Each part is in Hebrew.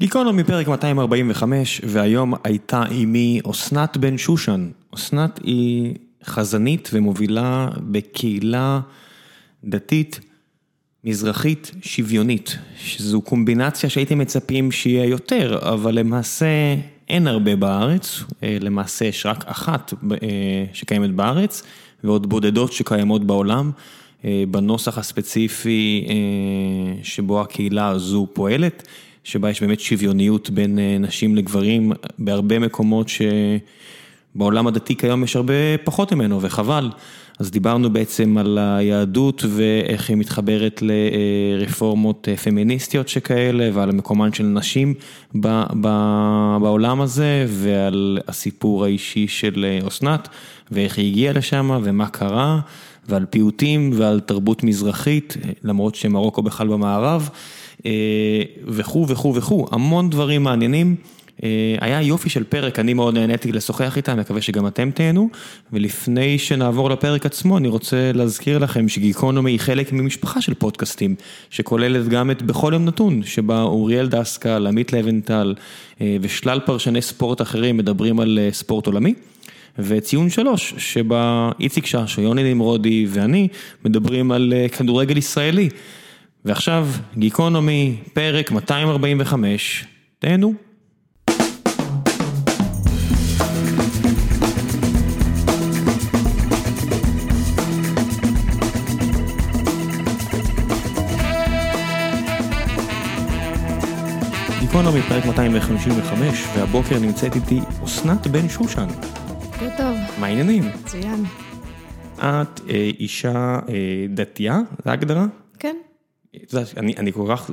גיקונומי פרק 245, והיום הייתה עימי אסנת בן שושן. אסנת היא חזנית ומובילה בקהילה דתית מזרחית שוויונית, שזו קומבינציה שהייתם מצפים שיהיה יותר, אבל למעשה אין הרבה בארץ, למעשה יש רק אחת שקיימת בארץ, ועוד בודדות שקיימות בעולם, בנוסח הספציפי שבו הקהילה הזו פועלת. שבה יש באמת שוויוניות בין נשים לגברים בהרבה מקומות שבעולם הדתי כיום יש הרבה פחות ממנו וחבל. אז דיברנו בעצם על היהדות ואיך היא מתחברת לרפורמות פמיניסטיות שכאלה ועל מקומן של נשים בעולם הזה ועל הסיפור האישי של אסנת ואיך היא הגיעה לשם ומה קרה ועל פיוטים ועל תרבות מזרחית למרות שמרוקו בכלל במערב. וכו' וכו' וכו', המון דברים מעניינים, היה יופי של פרק, אני מאוד נהניתי לשוחח איתם, מקווה שגם אתם תהנו, ולפני שנעבור לפרק עצמו, אני רוצה להזכיר לכם שגיקונומי היא חלק ממשפחה של פודקאסטים, שכוללת גם את בכל יום נתון, שבה אוריאל דסקל, עמית לבנטל ושלל פרשני ספורט אחרים מדברים על ספורט עולמי. וציון שלוש, שבה איציק שש, יוני נמרודי ואני מדברים על כדורגל ישראלי. ועכשיו, גיקונומי, פרק 245, תהנו. גיקונומי, פרק 255, והבוקר נמצאת איתי אסנת בן שושן. בוקר טוב. מה העניינים? מצוין. את אישה דתייה, זו ההגדרה? כן. את יודעת, אני כל כך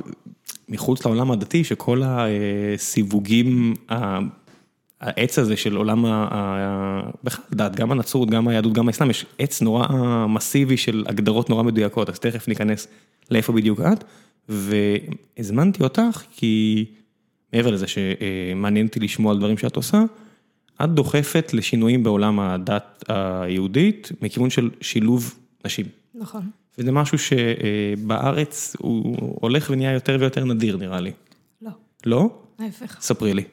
מחוץ לעולם הדתי, שכל הסיווגים, העץ הזה של עולם, בכלל דת, גם הנצרות, גם היהדות, גם האסלאם, יש עץ נורא מסיבי של הגדרות נורא מדויקות, אז תכף ניכנס לאיפה בדיוק את, והזמנתי אותך כי מעבר לזה שמעניין אותי לשמוע על דברים שאת עושה, את דוחפת לשינויים בעולם הדת היהודית, מכיוון של שילוב נשים. נכון. וזה משהו שבארץ הוא הולך ונהיה יותר ויותר נדיר נראה לי. לא. לא? ההפך. ספרי לי.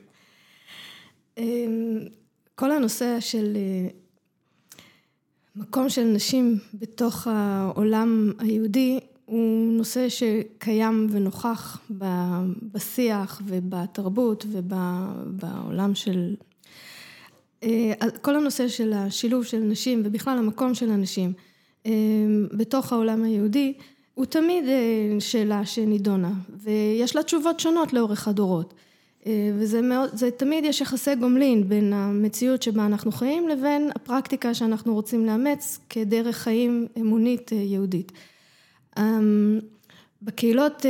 כל הנושא של מקום של נשים בתוך העולם היהודי, הוא נושא שקיים ונוכח בשיח ובתרבות ובעולם של... כל הנושא של השילוב של נשים ובכלל המקום של הנשים. בתוך העולם היהודי, הוא תמיד שאלה שנידונה, ויש לה תשובות שונות לאורך הדורות. וזה מאוד, זה תמיד יש יחסי גומלין בין המציאות שבה אנחנו חיים לבין הפרקטיקה שאנחנו רוצים לאמץ כדרך חיים אמונית יהודית. בקהילות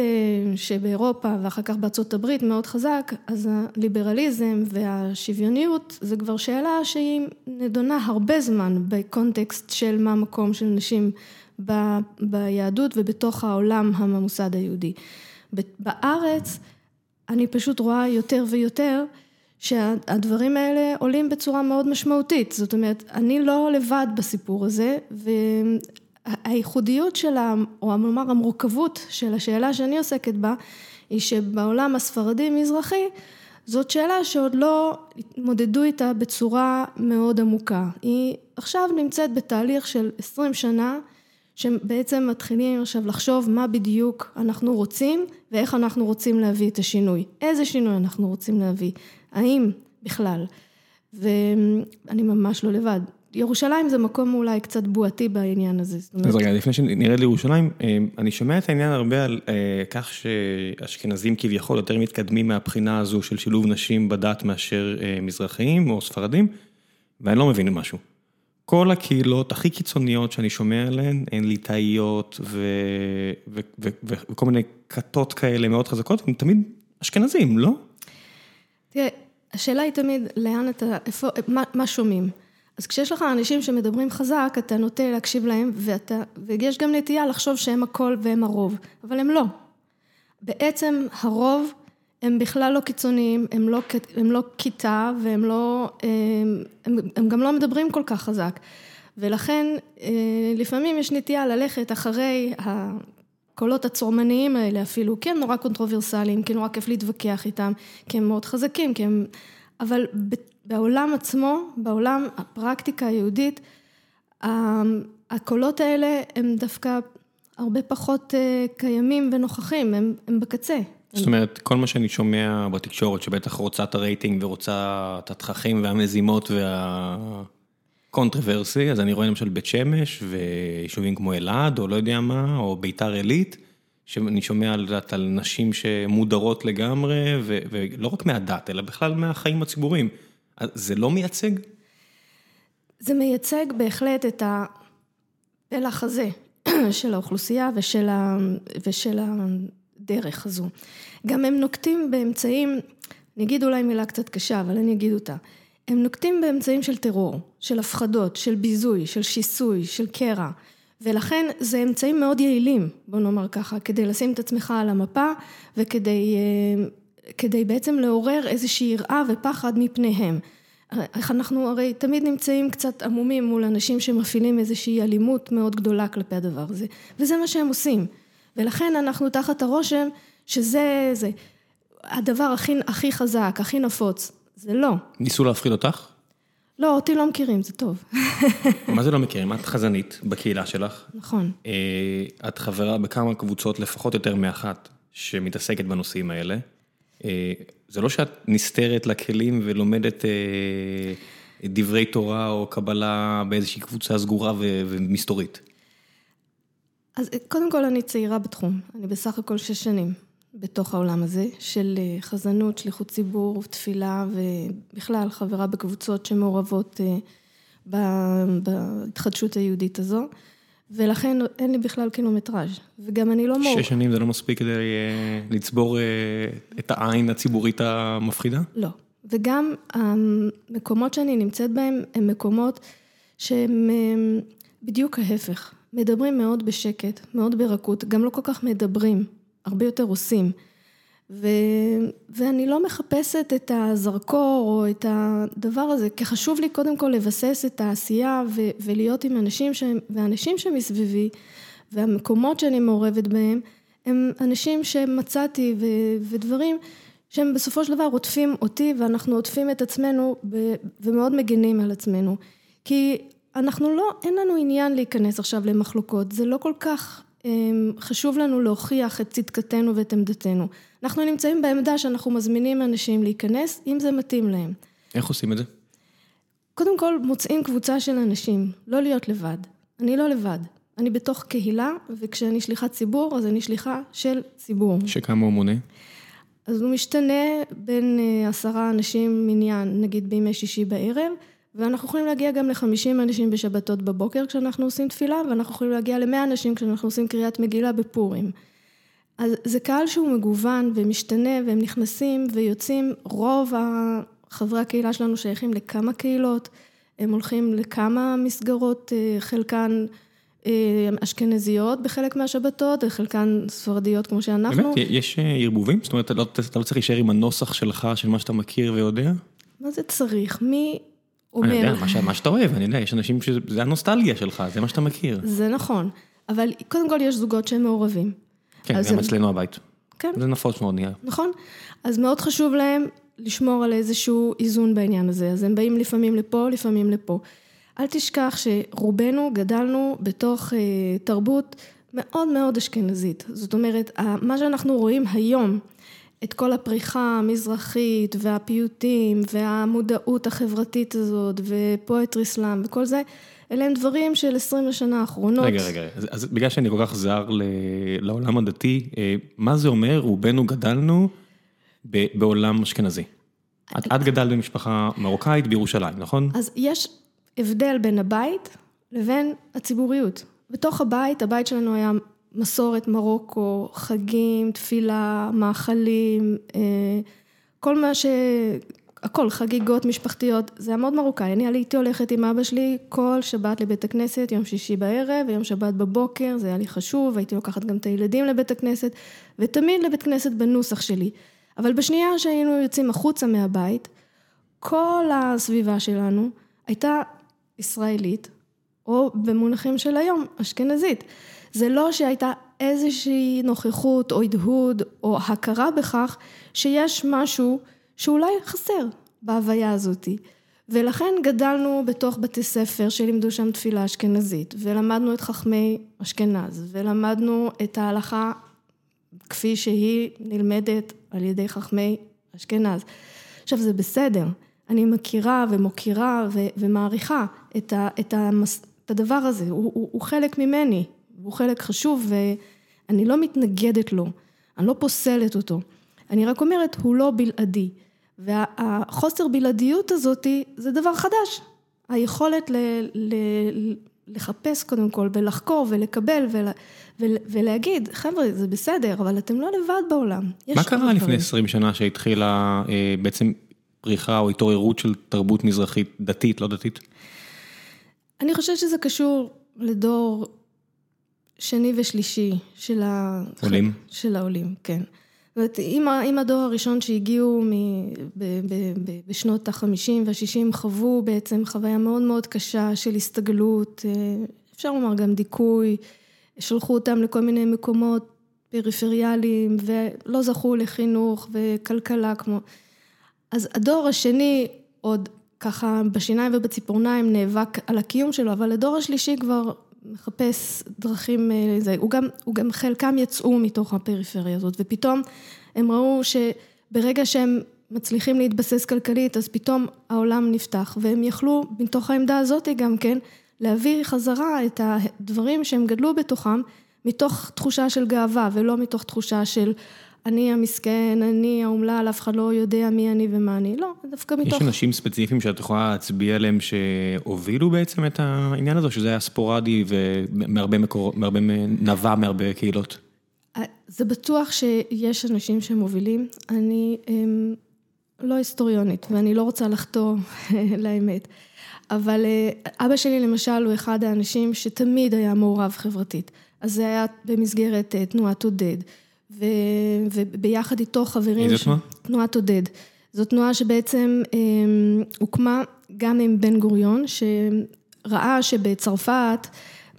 שבאירופה ואחר כך בארצות הברית מאוד חזק, אז הליברליזם והשוויוניות זה כבר שאלה שהיא נדונה הרבה זמן בקונטקסט של מה המקום של נשים ביהדות ובתוך העולם הממוסד היהודי. בארץ אני פשוט רואה יותר ויותר שהדברים האלה עולים בצורה מאוד משמעותית, זאת אומרת אני לא לבד בסיפור הזה והייחודיות שלה, או נאמר המורכבות של השאלה שאני עוסקת בה, היא שבעולם הספרדי מזרחי זאת שאלה שעוד לא התמודדו איתה בצורה מאוד עמוקה, היא עכשיו נמצאת בתהליך של עשרים שנה שבעצם מתחילים עכשיו לחשוב מה בדיוק אנחנו רוצים ואיך אנחנו רוצים להביא את השינוי, איזה שינוי אנחנו רוצים להביא, האם בכלל, ואני ממש לא לבד. ירושלים זה מקום אולי קצת בועתי בעניין הזה. אז רגע, לפני שנרד לירושלים, אני שומע את העניין הרבה על כך שאשכנזים כביכול יותר מתקדמים מהבחינה הזו של שילוב נשים בדת מאשר מזרחיים או ספרדים, ואני לא מבין משהו. כל הקהילות הכי קיצוניות שאני שומע עליהן, הן ליטאיות וכל מיני כתות כאלה מאוד חזקות, הן תמיד אשכנזים, לא? תראה, השאלה היא תמיד לאן אתה, איפה, מה שומעים. אז כשיש לך אנשים שמדברים חזק, אתה נוטה להקשיב להם, ואתה, ויש גם נטייה לחשוב שהם הכל והם הרוב, אבל הם לא. בעצם הרוב הם בכלל לא קיצוניים, הם לא, הם לא קצה והם לא, הם, הם גם לא מדברים כל כך חזק. ולכן לפעמים יש נטייה ללכת אחרי הקולות הצורמניים האלה אפילו, כי הם נורא controversial־ים, כי נורא כיף להתווכח איתם, כי הם מאוד חזקים, כי הם... אבל בעולם עצמו, בעולם הפרקטיקה היהודית, הקולות האלה הם דווקא הרבה פחות אה, קיימים ונוכחים, הם, הם בקצה. זאת אומרת, כל מה שאני שומע בתקשורת, שבטח רוצה את הרייטינג ורוצה את התככים והמזימות וה controversy, אז אני רואה למשל בית שמש ויישובים כמו אלעד, או לא יודע מה, או ביתר עילית, שאני שומע על, על נשים שמודרות לגמרי, ו, ולא רק מהדת, אלא בכלל מהחיים הציבוריים. זה לא מייצג? זה מייצג בהחלט את הפלח הזה של האוכלוסייה ושל, ה, ושל הדרך הזו. גם הם נוקטים באמצעים, אני אגיד אולי מילה קצת קשה, אבל אני אגיד אותה. הם נוקטים באמצעים של טרור, של הפחדות, של ביזוי, של שיסוי, של קרע. ולכן זה אמצעים מאוד יעילים, בוא נאמר ככה, כדי לשים את עצמך על המפה וכדי אה, כדי בעצם לעורר איזושהי יראה ופחד מפניהם. איך אנחנו הרי תמיד נמצאים קצת עמומים מול אנשים שמפעילים איזושהי אלימות מאוד גדולה כלפי הדבר הזה, וזה מה שהם עושים. ולכן אנחנו תחת הרושם שזה זה, הדבר הכי, הכי חזק, הכי נפוץ. זה לא. ניסו להפחיד אותך? לא, אותי לא מכירים, זה טוב. מה זה לא מכירים? את חזנית בקהילה שלך. נכון. אה, את חברה בכמה קבוצות, לפחות יותר מאחת, שמתעסקת בנושאים האלה. אה, זה לא שאת נסתרת לכלים ולומדת אה, דברי תורה או קבלה באיזושהי קבוצה סגורה ומסתורית. אז קודם כל אני צעירה בתחום, אני בסך הכל שש שנים בתוך העולם הזה של אה, חזנות, שליחות ציבור, תפילה ובכלל חברה בקבוצות שמעורבות בהתחדשות היהודית הזו. ולכן אין לי בכלל קילומטראז', וגם אני לא מור... שש שנים זה לא מספיק כדי אה, לצבור אה, את העין הציבורית המפחידה? לא, וגם המקומות שאני נמצאת בהם הם מקומות שהם אה, בדיוק ההפך, מדברים מאוד בשקט, מאוד ברכות, גם לא כל כך מדברים, הרבה יותר עושים. ו... ואני לא מחפשת את הזרקור או את הדבר הזה, כי חשוב לי קודם כל לבסס את העשייה ו... ולהיות עם אנשים שהם, ואנשים שמסביבי והמקומות שאני מעורבת בהם, הם אנשים שמצאתי ו... ודברים שהם בסופו של דבר עוטפים אותי ואנחנו עוטפים את עצמנו ב... ומאוד מגנים על עצמנו. כי אנחנו לא, אין לנו עניין להיכנס עכשיו למחלוקות, זה לא כל כך חשוב לנו להוכיח את צדקתנו ואת עמדתנו. אנחנו נמצאים בעמדה שאנחנו מזמינים אנשים להיכנס, אם זה מתאים להם. איך עושים את זה? קודם כל, מוצאים קבוצה של אנשים, לא להיות לבד. אני לא לבד. אני בתוך קהילה, וכשאני שליחת ציבור, אז אני שליחה של ציבור. שכמה הוא מונה? אז הוא משתנה בין אה, עשרה אנשים מניין, נגיד בימי שישי בערב, ואנחנו יכולים להגיע גם לחמישים אנשים בשבתות בבוקר כשאנחנו עושים תפילה, ואנחנו יכולים להגיע למאה אנשים כשאנחנו עושים קריאת מגילה בפורים. אז זה קהל שהוא מגוון ומשתנה, והם נכנסים ויוצאים, רוב חברי הקהילה שלנו שייכים לכמה קהילות, הם הולכים לכמה מסגרות, אה, חלקן אה, אשכנזיות בחלק מהשבתות, וחלקן ספרדיות כמו שאנחנו. באמת? יש אה, ערבובים? זאת אומרת, אתה לא, אתה לא צריך להישאר עם הנוסח שלך, של מה שאתה מכיר ויודע? מה זה צריך? מי... אומר... אני יודע, מה, מה שאתה אוהב, אני יודע, יש אנשים שזה הנוסטלגיה שלך, זה מה שאתה מכיר. זה נכון, אבל קודם כל יש זוגות שהם מעורבים. כן, גם אצלנו הבית. כן. זה נפוץ מאוד נהיה. נכון, אז מאוד חשוב להם לשמור על איזשהו איזון בעניין הזה, אז הם באים לפעמים לפה, לפעמים לפה. אל תשכח שרובנו גדלנו בתוך אה, תרבות מאוד מאוד אשכנזית. זאת אומרת, מה שאנחנו רואים היום, את כל הפריחה המזרחית והפיוטים והמודעות החברתית הזאת ופואטרי סלאם וכל זה, אלה הם דברים של עשרים השנה האחרונות. רגע, רגע, אז, אז בגלל שאני כל כך זר ל, לעולם הדתי, אה, מה זה אומר, רובנו גדלנו ב, בעולם אשכנזי? את, את גדלת במשפחה מרוקאית בירושלים, נכון? אז יש הבדל בין הבית לבין הציבוריות. בתוך הבית, הבית שלנו היה מסורת מרוקו, חגים, תפילה, מאכלים, אה, כל מה ש... הכל, חגיגות משפחתיות, זה היה מאוד מרוקאי. אני הייתי הולכת עם אבא שלי כל שבת לבית הכנסת, יום שישי בערב, ויום שבת בבוקר, זה היה לי חשוב, הייתי לוקחת גם את הילדים לבית הכנסת, ותמיד לבית כנסת בנוסח שלי. אבל בשנייה שהיינו יוצאים החוצה מהבית, כל הסביבה שלנו הייתה ישראלית, או במונחים של היום, אשכנזית. זה לא שהייתה איזושהי נוכחות או הדהוד או הכרה בכך שיש משהו שאולי חסר בהוויה הזאתי. ולכן גדלנו בתוך בתי ספר שלימדו שם תפילה אשכנזית, ולמדנו את חכמי אשכנז, ולמדנו את ההלכה כפי שהיא נלמדת על ידי חכמי אשכנז. עכשיו זה בסדר, אני מכירה ומוקירה ו- ומעריכה את, ה- את, המס- את הדבר הזה, הוא, הוא, הוא חלק ממני, הוא חלק חשוב ואני לא מתנגדת לו, אני לא פוסלת אותו, אני רק אומרת, הוא לא בלעדי. והחוסר בלעדיות הזאתי זה דבר חדש, היכולת ל, ל, לחפש קודם כל ולחקור ולקבל ול, ול, ולהגיד, חבר'ה זה בסדר, אבל אתם לא לבד בעולם. מה קרה לפני 20 שנה שהתחילה אה, בעצם פריחה או התעוררות של תרבות מזרחית דתית, לא דתית? אני חושבת שזה קשור לדור שני ושלישי של, ה... עולים. של העולים, כן. זאת אומרת, אם, אם הדור הראשון שהגיעו מ, ב, ב, ב, בשנות החמישים והשישים חוו בעצם חוויה מאוד מאוד קשה של הסתגלות, אה, אפשר לומר גם דיכוי, שלחו אותם לכל מיני מקומות פריפריאליים ולא זכו לחינוך וכלכלה כמו... אז הדור השני עוד ככה בשיניים ובציפורניים נאבק על הקיום שלו, אבל הדור השלישי כבר מחפש דרכים, אה, זה, הוא גם, הוא גם חלקם יצאו מתוך הפריפריה הזאת, ופתאום הם ראו שברגע שהם מצליחים להתבסס כלכלית, אז פתאום העולם נפתח, והם יכלו מתוך העמדה הזאת גם כן, להביא חזרה את הדברים שהם גדלו בתוכם, מתוך תחושה של גאווה, ולא מתוך תחושה של אני המסכן, אני האומלל, אף אחד לא יודע מי אני ומה אני, לא, דווקא מתוך... יש אנשים ספציפיים שאת יכולה להצביע עליהם שהובילו בעצם את העניין הזה, שזה היה ספורדי ומהרבה מקורות, מהרבה, נבע מהרבה קהילות? זה בטוח שיש אנשים שמובילים, אני הם, לא היסטוריונית ואני לא רוצה לחטוא לאמת, אבל אה, אבא שלי למשל הוא אחד האנשים שתמיד היה מעורב חברתית, אז זה היה במסגרת אה, תנועת עודד. וביחד איתו חברים... איזה תנועה? תנועת עודד. זו תנועה שבעצם אמ, הוקמה גם עם בן גוריון, שראה שבצרפת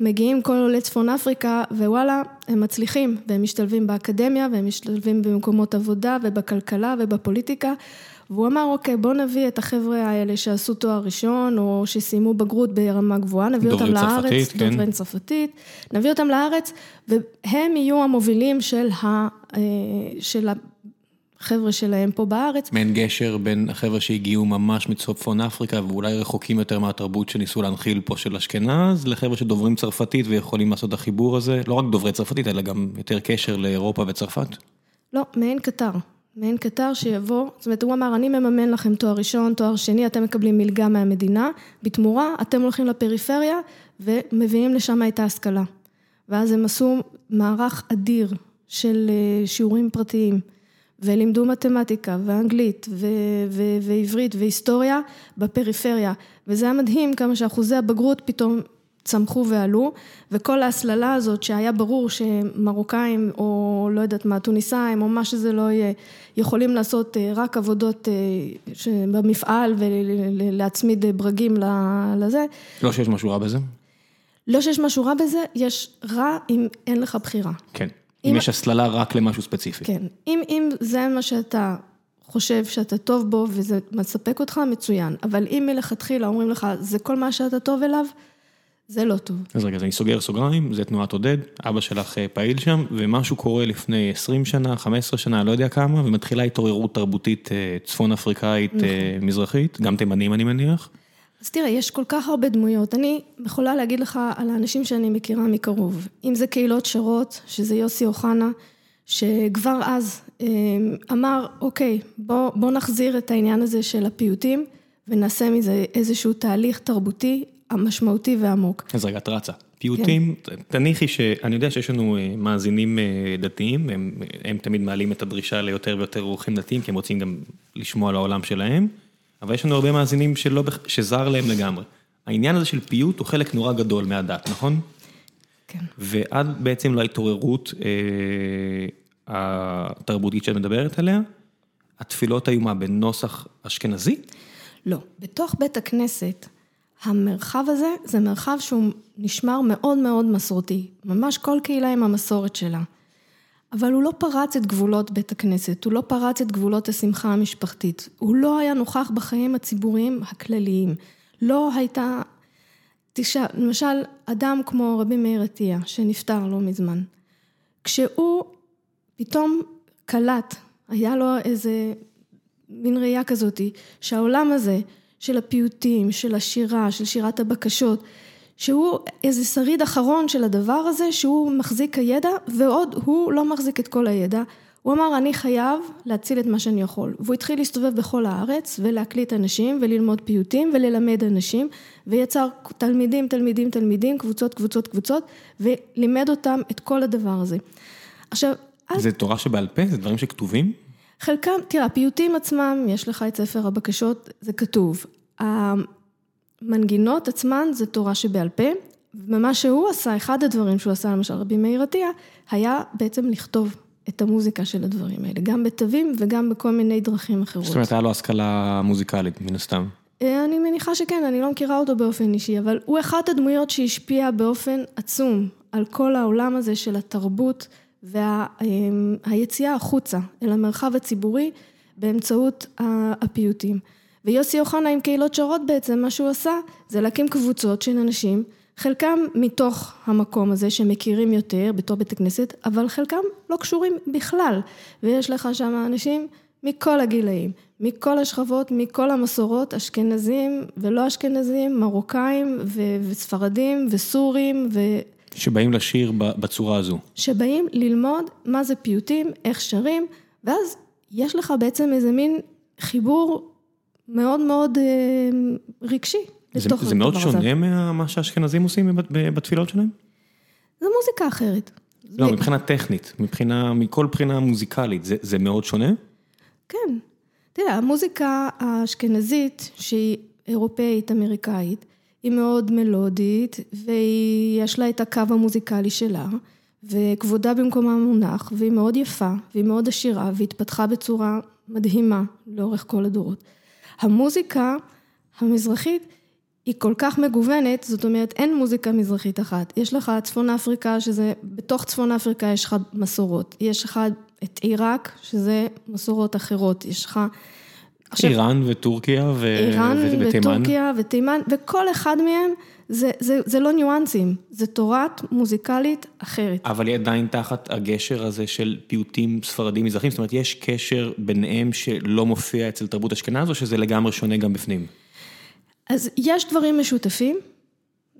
מגיעים כל עולי צפון אפריקה, ווואלה, הם מצליחים, והם משתלבים באקדמיה, והם משתלבים במקומות עבודה, ובכלכלה, ובפוליטיקה. והוא אמר, אוקיי, בוא נביא את החבר'ה האלה שעשו תואר ראשון, או שסיימו בגרות ברמה גבוהה, נביא אותם לארץ, צרפתית, כן. דוברי צרפתית, נביא אותם לארץ, והם יהיו המובילים של, ה, אה, של החבר'ה שלהם פה בארץ. מעין גשר בין החבר'ה שהגיעו ממש מצפון אפריקה, ואולי רחוקים יותר מהתרבות שניסו להנחיל פה של אשכנז, לחבר'ה שדוברים צרפתית ויכולים לעשות את החיבור הזה, לא רק דוברי צרפתית, אלא גם יותר קשר לאירופה וצרפת? לא, מעין קטר. מעין קטר שיבוא, זאת אומרת הוא אמר אני מממן לכם תואר ראשון, תואר שני, אתם מקבלים מלגה מהמדינה, בתמורה אתם הולכים לפריפריה ומביאים לשם את ההשכלה. ואז הם עשו מערך אדיר של אה, שיעורים פרטיים ולימדו מתמטיקה ואנגלית ו- ו- ועברית והיסטוריה בפריפריה וזה היה מדהים כמה שאחוזי הבגרות פתאום צמחו ועלו, וכל ההסללה הזאת שהיה ברור שמרוקאים או לא יודעת מה, טוניסאים או מה שזה לא יהיה, יכולים לעשות אה, רק עבודות אה, במפעל ולהצמיד ברגים לזה. לא שיש משהו רע בזה? לא שיש משהו רע בזה, יש רע אם אין לך בחירה. כן, אם, אם יש הסללה רק למשהו ספציפי. כן, אם, אם זה מה שאתה חושב שאתה טוב בו וזה מספק אותך, מצוין. אבל אם מלכתחילה אומרים לך, זה כל מה שאתה טוב אליו, זה לא טוב. אז רגע, אז אני סוגר סוגריים, זה תנועת עודד, אבא שלך אה, פעיל שם, ומשהו קורה לפני 20 שנה, 15 שנה, לא יודע כמה, ומתחילה התעוררות תרבותית אה, צפון אפריקאית נכון. מזרחית, גם תימנים אני מניח. אז תראה, יש כל כך הרבה דמויות. אני יכולה להגיד לך על האנשים שאני מכירה מקרוב. אם זה קהילות שרות, שזה יוסי אוחנה, שכבר אז אמר, אוקיי, בוא, בוא נחזיר את העניין הזה של הפיוטים, ונעשה מזה איזשהו תהליך תרבותי המשמעותי ועמוק. אז רגע, את רצה. פיוטים, כן. תניחי שאני יודע שיש לנו אה, מאזינים אה, דתיים, הם, הם תמיד מעלים את הדרישה ליותר ויותר אורחים דתיים, כי הם רוצים גם לשמוע על העולם שלהם, אבל יש לנו הרבה מאזינים שלא, שזר להם לגמרי. העניין הזה של פיוט הוא חלק נורא גדול מהדת, נכון? כן. ועד בעצם להתעוררות אה, התרבותית שאת מדברת עליה, התפילות היו מה, בנוסח אשכנזי? לא, בתוך בית הכנסת. המרחב הזה זה מרחב שהוא נשמר מאוד מאוד מסורתי, ממש כל קהילה עם המסורת שלה. אבל הוא לא פרץ את גבולות בית הכנסת, הוא לא פרץ את גבולות השמחה המשפחתית, הוא לא היה נוכח בחיים הציבוריים הכלליים. לא הייתה, תשאל, למשל, אדם כמו רבי מאיר עטיה, שנפטר לא מזמן, כשהוא פתאום קלט, היה לו איזה מין ראייה כזאתי, שהעולם הזה של הפיוטים, של השירה, של שירת הבקשות, שהוא איזה שריד אחרון של הדבר הזה, שהוא מחזיק הידע, ועוד הוא לא מחזיק את כל הידע. הוא אמר, אני חייב להציל את מה שאני יכול. והוא התחיל להסתובב בכל הארץ, ולהקליט אנשים, וללמוד פיוטים, וללמד אנשים, ויצר תלמידים, תלמידים, תלמידים, קבוצות, קבוצות, קבוצות, ולימד אותם את כל הדבר הזה. עכשיו... זה תורה שבעל פה? זה דברים שכתובים? חלקם, תראה, הפיוטים עצמם, יש לך את ספר הבקשות, זה כתוב. המנגינות עצמן זה תורה שבעל פה, ומה שהוא עשה, אחד הדברים שהוא עשה, למשל רבי מאיר עטיה, היה בעצם לכתוב את המוזיקה של הדברים האלה, גם בתווים וגם בכל מיני דרכים אחרות. זאת אומרת, היה לו השכלה מוזיקלית, מן הסתם. אה, אני מניחה שכן, אני לא מכירה אותו באופן אישי, אבל הוא אחת הדמויות שהשפיע באופן עצום על כל העולם הזה של התרבות והיציאה וה, החוצה אל המרחב הציבורי באמצעות הפיוטים. ויוסי אוחנה עם קהילות שרות בעצם, מה שהוא עשה זה להקים קבוצות של אנשים, חלקם מתוך המקום הזה שמכירים יותר בתור בית הכנסת, אבל חלקם לא קשורים בכלל. ויש לך שם אנשים מכל הגילאים, מכל השכבות, מכל המסורות, אשכנזים ולא אשכנזים, מרוקאים ו- וספרדים וסורים ו... שבאים לשיר בצורה הזו. שבאים ללמוד מה זה פיוטים, איך שרים, ואז יש לך בעצם איזה מין חיבור מאוד מאוד אה, רגשי זה, זה מאוד שונה ממה שהאשכנזים עושים בתפילות שלהם? זה מוזיקה אחרת. לא, מבחינה טכנית, מבחינה, מכל בחינה מוזיקלית, זה, זה מאוד שונה? כן. תראה, המוזיקה האשכנזית, שהיא אירופאית, אמריקאית, היא מאוד מלודית, ויש לה את הקו המוזיקלי שלה, וכבודה במקומה מונח, והיא מאוד יפה, והיא מאוד עשירה, והתפתחה בצורה מדהימה לאורך כל הדורות. המוזיקה המזרחית היא כל כך מגוונת, זאת אומרת אין מוזיקה מזרחית אחת. יש לך צפון אפריקה שזה, בתוך צפון אפריקה יש לך מסורות. יש לך את עיראק שזה מסורות אחרות. יש לך... עכשיו, איראן וטורקיה ו... איראן ו... וטורקיה ותימן, וכל אחד מהם זה, זה, זה לא ניואנסים, זה תורת מוזיקלית אחרת. אבל היא עדיין תחת הגשר הזה של פיוטים ספרדים מזרחים, זאת אומרת יש קשר ביניהם שלא מופיע אצל תרבות אשכנז, או שזה לגמרי שונה גם בפנים? אז יש דברים משותפים,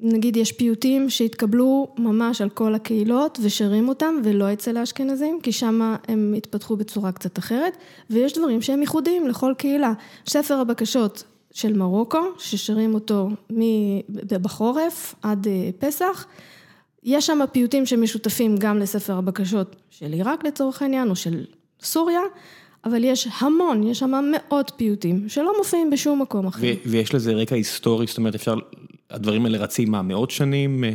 נגיד יש פיוטים שהתקבלו ממש על כל הקהילות ושרים אותם ולא אצל האשכנזים, כי שם הם התפתחו בצורה קצת אחרת, ויש דברים שהם ייחודיים לכל קהילה. ספר הבקשות של מרוקו, ששרים אותו בחורף עד אה, פסח, יש שם פיוטים שמשותפים גם לספר הבקשות של עיראק לצורך העניין, או של סוריה, אבל יש המון, יש שם מאות פיוטים שלא מופיעים בשום מקום אחר. ויש לזה רקע היסטורי, זאת אומרת אפשר, הדברים האלה רצים מה, מאות שנים? אה,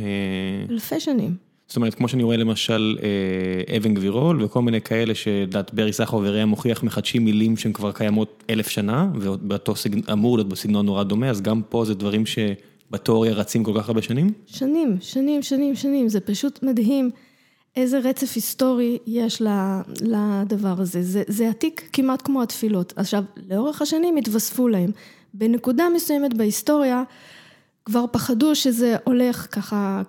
אלפי שנים. זאת אומרת, כמו שאני רואה למשל אה, אבן גבירול וכל מיני כאלה שדת ברי סחר וראם מוכיח מחדשים מילים שהן כבר קיימות אלף שנה, ובאותו סגנון, אמור להיות בסגנון נורא דומה, אז גם פה זה דברים שבתיאוריה רצים כל כך הרבה שנים? שנים, שנים, שנים, שנים, זה פשוט מדהים. איזה רצף היסטורי יש לדבר הזה. זה, זה עתיק כמעט כמו התפילות. עכשיו, לאורך השנים התווספו להם. בנקודה מסוימת בהיסטוריה, כבר פחדו שזה הולך ככה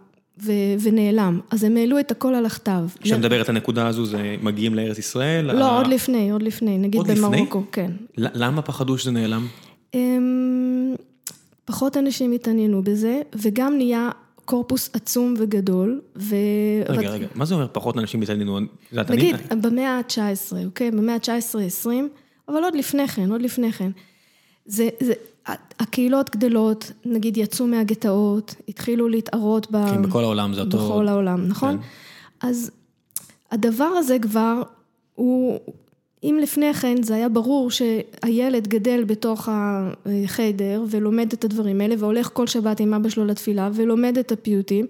ו, ונעלם, אז הם העלו את הכל על הכתב. כשאת מדברת על הנקודה הזו, זה מגיעים לארץ ישראל? לא, ה... עוד לפני, עוד לפני, נגיד עוד במרוקו, לפני? כן. למה פחדו שזה נעלם? אמ, פחות אנשים התעניינו בזה, וגם נהיה קורפוס עצום וגדול, ו... רגע, רגע, מה זה אומר פחות אנשים התעניינו? נגיד, במאה ה-19, אוקיי? במאה ה-19-20, אבל עוד לפני כן, עוד לפני כן. זה, זה, הקהילות גדלות, נגיד יצאו מהגטאות, התחילו להתערות ב... כן, בכל העולם זה אותו... בכל העולם, נכון? כן. אז הדבר הזה כבר, הוא, אם לפני כן זה היה ברור שהילד גדל בתוך החדר ולומד את הדברים האלה והולך כל שבת עם אבא שלו לתפילה ולומד את הפיוטים,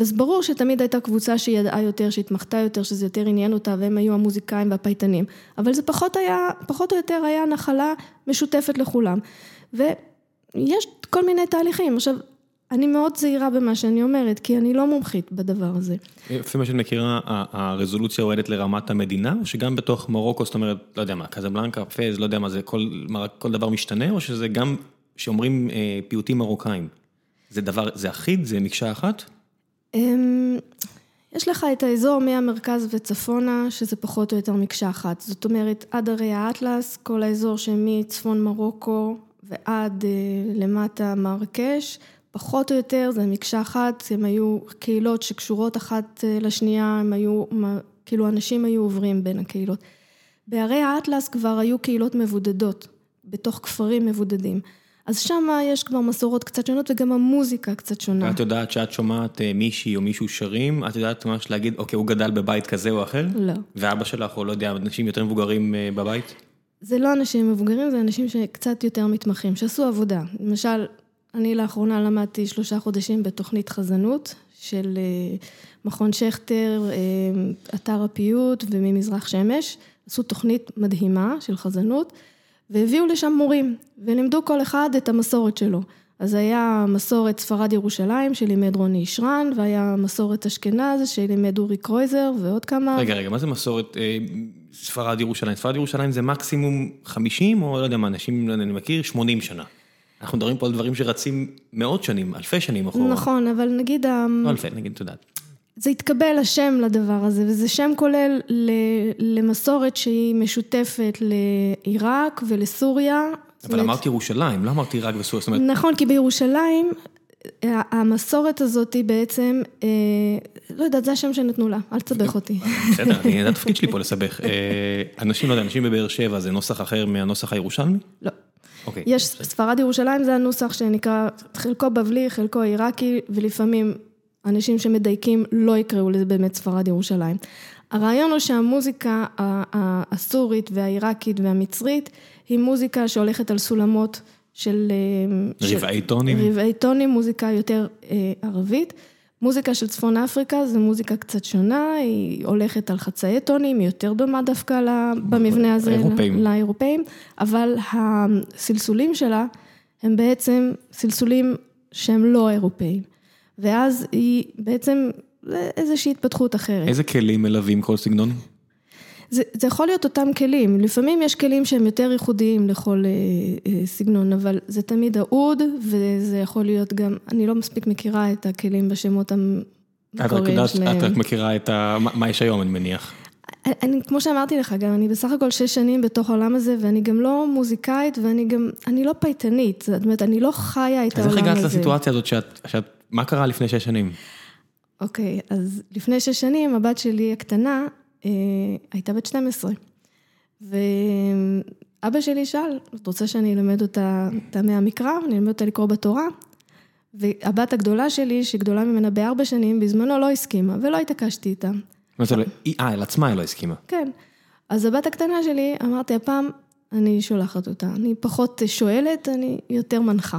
אז ברור שתמיד הייתה קבוצה שידעה יותר, שהתמחתה יותר, שזה יותר עניין אותה והם היו המוזיקאים והפייטנים, אבל זה פחות היה, פחות או יותר היה נחלה משותפת לכולם. יש כל מיני תהליכים. עכשיו, אני מאוד זהירה במה שאני אומרת, כי אני לא מומחית בדבר הזה. לפי מה שאת מכירה, הרזולוציה יורדת לרמת המדינה, או שגם בתוך מרוקו, זאת אומרת, לא יודע מה, קזבלנקה, פז, לא יודע מה זה, כל, כל דבר משתנה, או שזה גם, שאומרים אה, פיוטים מרוקאים, זה דבר, זה אחיד, זה מקשה אחת? אמ, יש לך את האזור מהמרכז וצפונה, שזה פחות או יותר מקשה אחת. זאת אומרת, עד הרי האטלס, כל האזור שמצפון מרוקו ועד אה, למטה מרקש, פחות או יותר זה מקשה אחת, הם היו קהילות שקשורות אחת אה, לשנייה, הם היו, כאילו אנשים היו עוברים בין הקהילות. בערי האטלס כבר היו קהילות מבודדות, בתוך כפרים מבודדים. אז שם יש כבר מסורות קצת שונות וגם המוזיקה קצת שונה. ואת יודעת שאת שומעת אה, מישהי או מישהו שרים, את יודעת ממש להגיד, אוקיי, הוא גדל בבית כזה או אחר? לא. ואבא שלך, או לא יודע, אנשים יותר מבוגרים בבית? זה לא אנשים מבוגרים, זה אנשים שקצת יותר מתמחים, שעשו עבודה. למשל, אני לאחרונה למדתי שלושה חודשים בתוכנית חזנות של אה, מכון שכטר, אתר הפיוט וממזרח שמש. עשו תוכנית מדהימה של חזנות. והביאו לשם מורים, ולימדו כל אחד את המסורת שלו. אז היה מסורת ספרד ירושלים שלימד רוני ישרן, והיה מסורת אשכנז שלימד אורי קרויזר ועוד כמה. רגע, רגע, מה זה מסורת אה, ספרד ירושלים? ספרד ירושלים זה מקסימום 50 או לא יודע מה, אנשים, אני מכיר, 80 שנה. אנחנו מדברים פה על דברים שרצים מאות שנים, אלפי שנים אחורה. נכון, אבל נגיד... לא אלפי, נגיד, את יודעת. זה התקבל השם לדבר הזה, וזה שם כולל למסורת שהיא משותפת לעיראק ולסוריה. אבל אמרת ירושלים, לא אמרת עיראק וסוריה, זאת אומרת... נכון, כי בירושלים המסורת הזאת היא בעצם, אה, לא יודעת, זה השם שנתנו לה, אל תסבך אותי. בסדר, זה התפקיד שלי פה לסבך. אה, אנשים, לא יודע, אנשים בבאר שבע זה נוסח אחר מהנוסח הירושלמי? לא. אוקיי. יש, ספרד ירושלים זה הנוסח שנקרא, חלקו בבלי, חלקו עיראקי, ולפעמים אנשים שמדייקים לא יקראו לזה באמת ספרד ירושלים. הרעיון הוא שהמוזיקה הסורית והעיראקית והמצרית היא מוזיקה שהולכת על סולמות של... אה, רבעי טונים? רבעי טונים, מוזיקה יותר אה, ערבית. מוזיקה של צפון אפריקה זה מוזיקה קצת שונה, היא הולכת על חצאי טונים, היא יותר דומה דווקא במבנה הזה לאירופאים. לאירופאים, אבל הסלסולים שלה הם בעצם סלסולים שהם לא אירופאים. ואז היא בעצם איזושהי התפתחות אחרת. איזה כלים מלווים כל סגנון? זה, זה יכול להיות אותם כלים, לפעמים יש כלים שהם יותר ייחודיים לכל אה, אה, סגנון, אבל זה תמיד האוד, וזה יכול להיות גם, אני לא מספיק מכירה את הכלים בשמות המקוריים שלהם. את רק מכירה את ה... מה יש היום, אני מניח. אני, כמו שאמרתי לך, גם אני בסך הכל שש שנים בתוך העולם הזה, ואני גם לא מוזיקאית, ואני גם, אני לא פייטנית, זאת אומרת, אני לא חיה את העולם הזה. אז איך הגעת לסיטואציה הזאת שאת, שאת מה קרה לפני שש שנים? אוקיי, okay, אז לפני שש שנים הבת שלי הקטנה הייתה בת 12. ואבא שלי שאל, את רוצה שאני אלמד אותה טעמי המקרא? אני אלמד אותה לקרוא בתורה? והבת הגדולה שלי, שגדולה ממנה בארבע שנים, בזמנו לא הסכימה, ולא התעקשתי איתה. אה, אל עצמה היא לא הסכימה. כן. אז הבת הקטנה שלי, אמרתי, הפעם אני שולחת אותה. אני פחות שואלת, אני יותר מנחה.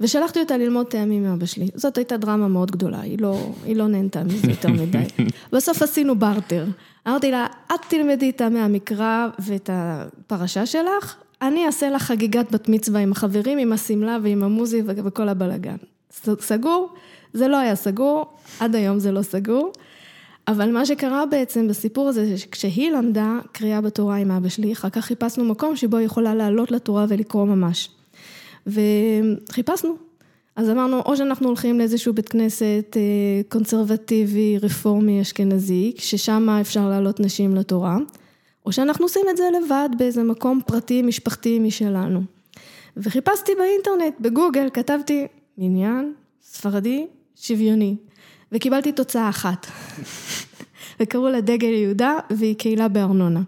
ושלחתי אותה ללמוד טעמים מאבא שלי. זאת הייתה דרמה מאוד גדולה, היא לא, היא לא נהנתה מזה יותר מדי. בסוף עשינו בארטר. אמרתי לה, את תלמדי טעמי המקרא ואת הפרשה שלך, אני אעשה לך חגיגת בת מצווה עם החברים, עם השמלה ועם המוזי וכל הבלאגן. סגור? זה לא היה סגור, עד היום זה לא סגור. אבל מה שקרה בעצם בסיפור הזה, כשהיא למדה קריאה בתורה עם אבא שלי, אחר כך חיפשנו מקום שבו היא יכולה לעלות לתורה ולקרוא ממש. וחיפשנו. אז אמרנו, או שאנחנו הולכים לאיזשהו בית כנסת אה, קונסרבטיבי, רפורמי, אשכנזי, ששם אפשר להעלות נשים לתורה, או שאנחנו עושים את זה לבד באיזה מקום פרטי, משפחתי משלנו. וחיפשתי באינטרנט, בגוגל, כתבתי מניין ספרדי שוויוני, וקיבלתי תוצאה אחת. וקראו לה דגל יהודה, והיא קהילה בארנונה.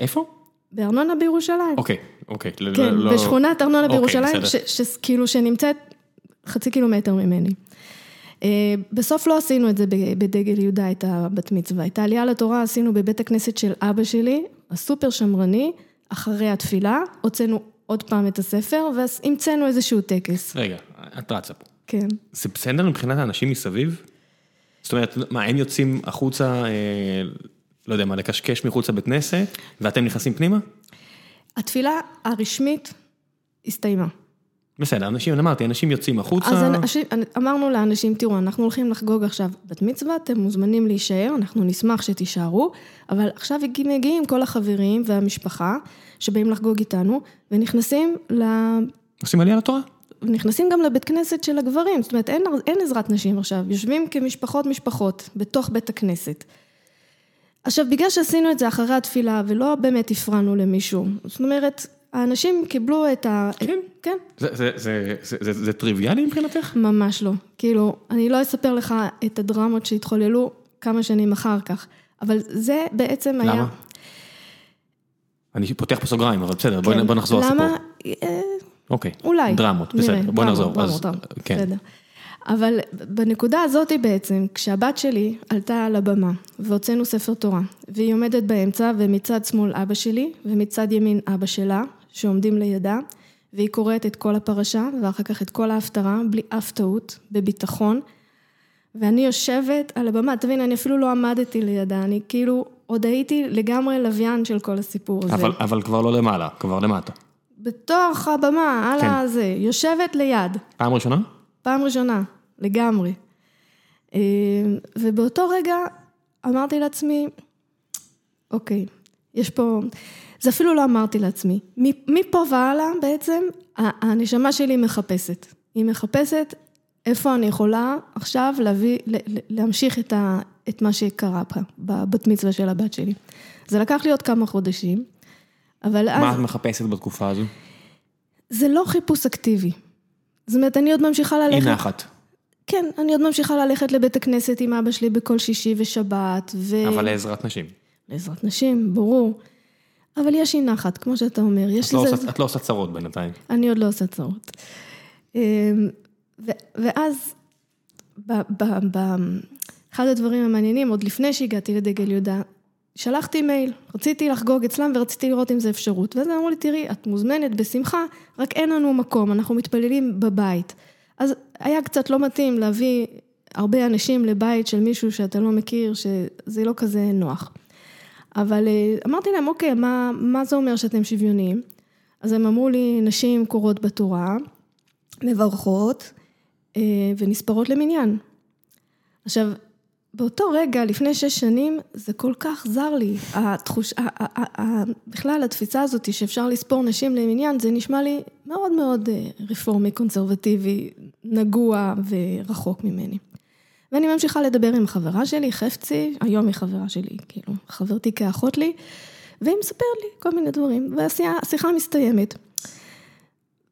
איפה? בארנונה בירושלים. אוקיי, אוקיי. כן, לא... בשכונת ארנונה אוקיי, בירושלים, כאילו שנמצאת חצי קילומטר ממני. אה, בסוף לא עשינו את זה בדגל יהודה, את הבת מצווה. את העלייה לתורה עשינו בבית הכנסת של אבא שלי, הסופר שמרני, אחרי התפילה, הוצאנו עוד פעם את הספר, והמצאנו איזשהו טקס. רגע, את רצה פה. כן. זה בסדר מבחינת האנשים מסביב? זאת אומרת, מה, הם יוצאים החוצה, אה, לא יודע מה, לקשקש מחוץ לבית כנסת, ואתם נכנסים פנימה? התפילה הרשמית הסתיימה. בסדר, אנשים, אמרתי, אנשים יוצאים החוצה. אז אנשים, אמרנו לאנשים, תראו, אנחנו הולכים לחגוג עכשיו בת מצווה, אתם מוזמנים להישאר, אנחנו נשמח שתישארו, אבל עכשיו מגיעים כל החברים והמשפחה שבאים לחגוג איתנו, ונכנסים ל... עושים עלייה לתורה. נכנסים גם לבית כנסת של הגברים, זאת אומרת, אין, אין עזרת נשים עכשיו, יושבים כמשפחות משפחות בתוך בית הכנסת. עכשיו, בגלל שעשינו את זה אחרי התפילה ולא באמת הפרענו למישהו, זאת אומרת, האנשים קיבלו את ה... כן. כן. זה, זה, זה, זה, זה, זה טריוויאלי מבחינתך? ממש לא. כאילו, אני לא אספר לך את הדרמות שהתחוללו כמה שנים אחר כך, אבל זה בעצם היה... למה? אני פותח פה סוגריים, אבל בסדר, כן. בוא נחזור לסיפור. למה? אוקיי. אולי. דרמות, בסדר, בוא נחזור. דרמות, אז, דרמות, כן. בסדר. אבל בנקודה הזאת בעצם, כשהבת שלי עלתה על הבמה והוצאנו ספר תורה, והיא עומדת באמצע ומצד שמאל אבא שלי ומצד ימין אבא שלה, שעומדים לידה, והיא קוראת את כל הפרשה ואחר כך את כל ההפטרה, בלי אף טעות, בביטחון. ואני יושבת על הבמה, תבין, אני אפילו לא עמדתי לידה, אני כאילו עוד הייתי לגמרי לוויין של כל הסיפור הזה. אבל, אבל כבר לא למעלה, כבר למטה. בתוך הבמה, על כן. הזה, יושבת ליד. פעם ראשונה? פעם ראשונה, לגמרי. אה, ובאותו רגע אמרתי לעצמי, אוקיי, יש פה, זה אפילו לא אמרתי לעצמי, מפה והלאה בעצם הנשמה שלי מחפשת. היא מחפשת איפה אני יכולה עכשיו להביא, להמשיך את, ה, את מה שקרה פה, בבת מצווה של הבת שלי. זה לקח לי עוד כמה חודשים, אבל אז... מה את מחפשת בתקופה הזו? זה לא חיפוש אקטיבי. זאת אומרת, אני עוד ממשיכה ללכת... אי נחת. כן, אני עוד ממשיכה ללכת לבית הכנסת עם אבא שלי בכל שישי ושבת, ו... אבל לעזרת נשים. לעזרת נשים, ברור. אבל יש אי נחת, כמו שאתה אומר. יש את, לא לזה... עושה, את לא עושה צרות בינתיים. אני עוד לא עושה צרות. אמ. ואז, באחד הדברים המעניינים, עוד לפני שהגעתי לדגל יהודה, שלחתי מייל, רציתי לחגוג אצלם ורציתי לראות אם זה אפשרות. ואז אמרו לי, תראי, את מוזמנת בשמחה, רק אין לנו מקום, אנחנו מתפללים בבית. אז היה קצת לא מתאים להביא הרבה אנשים לבית של מישהו שאתה לא מכיר, שזה לא כזה נוח. אבל אמרתי להם, אוקיי, מה, מה זה אומר שאתם שוויוניים? אז הם אמרו לי, נשים קוראות בתורה, מברכות ונספרות למניין. עכשיו, באותו רגע, לפני שש שנים, זה כל כך זר לי, התחוש... בכלל התפיסה הזאת שאפשר לספור נשים למניין, זה נשמע לי מאוד מאוד רפורמי, קונסרבטיבי, נגוע ורחוק ממני. ואני ממשיכה לדבר עם חברה שלי, חפצי, היום היא חברה שלי, כאילו, חברתי כאחות לי, והיא מספרת לי כל מיני דברים, והשיחה מסתיימת.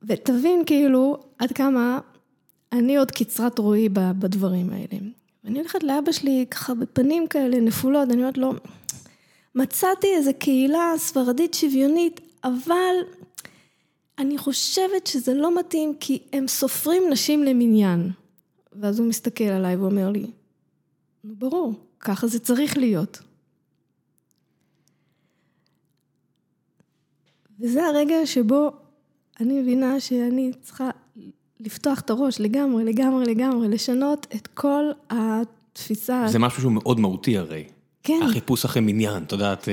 ותבין כאילו עד כמה אני עוד קצרת רואי בדברים האלה. ואני הולכת לאבא שלי ככה בפנים כאלה נפולות, אני אומרת לו, מצאתי איזו קהילה ספרדית שוויונית, אבל אני חושבת שזה לא מתאים כי הם סופרים נשים למניין. ואז הוא מסתכל עליי ואומר לי, ברור, ככה זה צריך להיות. וזה הרגע שבו אני מבינה שאני צריכה לפתוח את הראש לגמרי, לגמרי, לגמרי, לשנות את כל התפיסה. זה משהו שהוא מאוד מהותי הרי. כן. החיפוש אחרי מניין, את יודעת,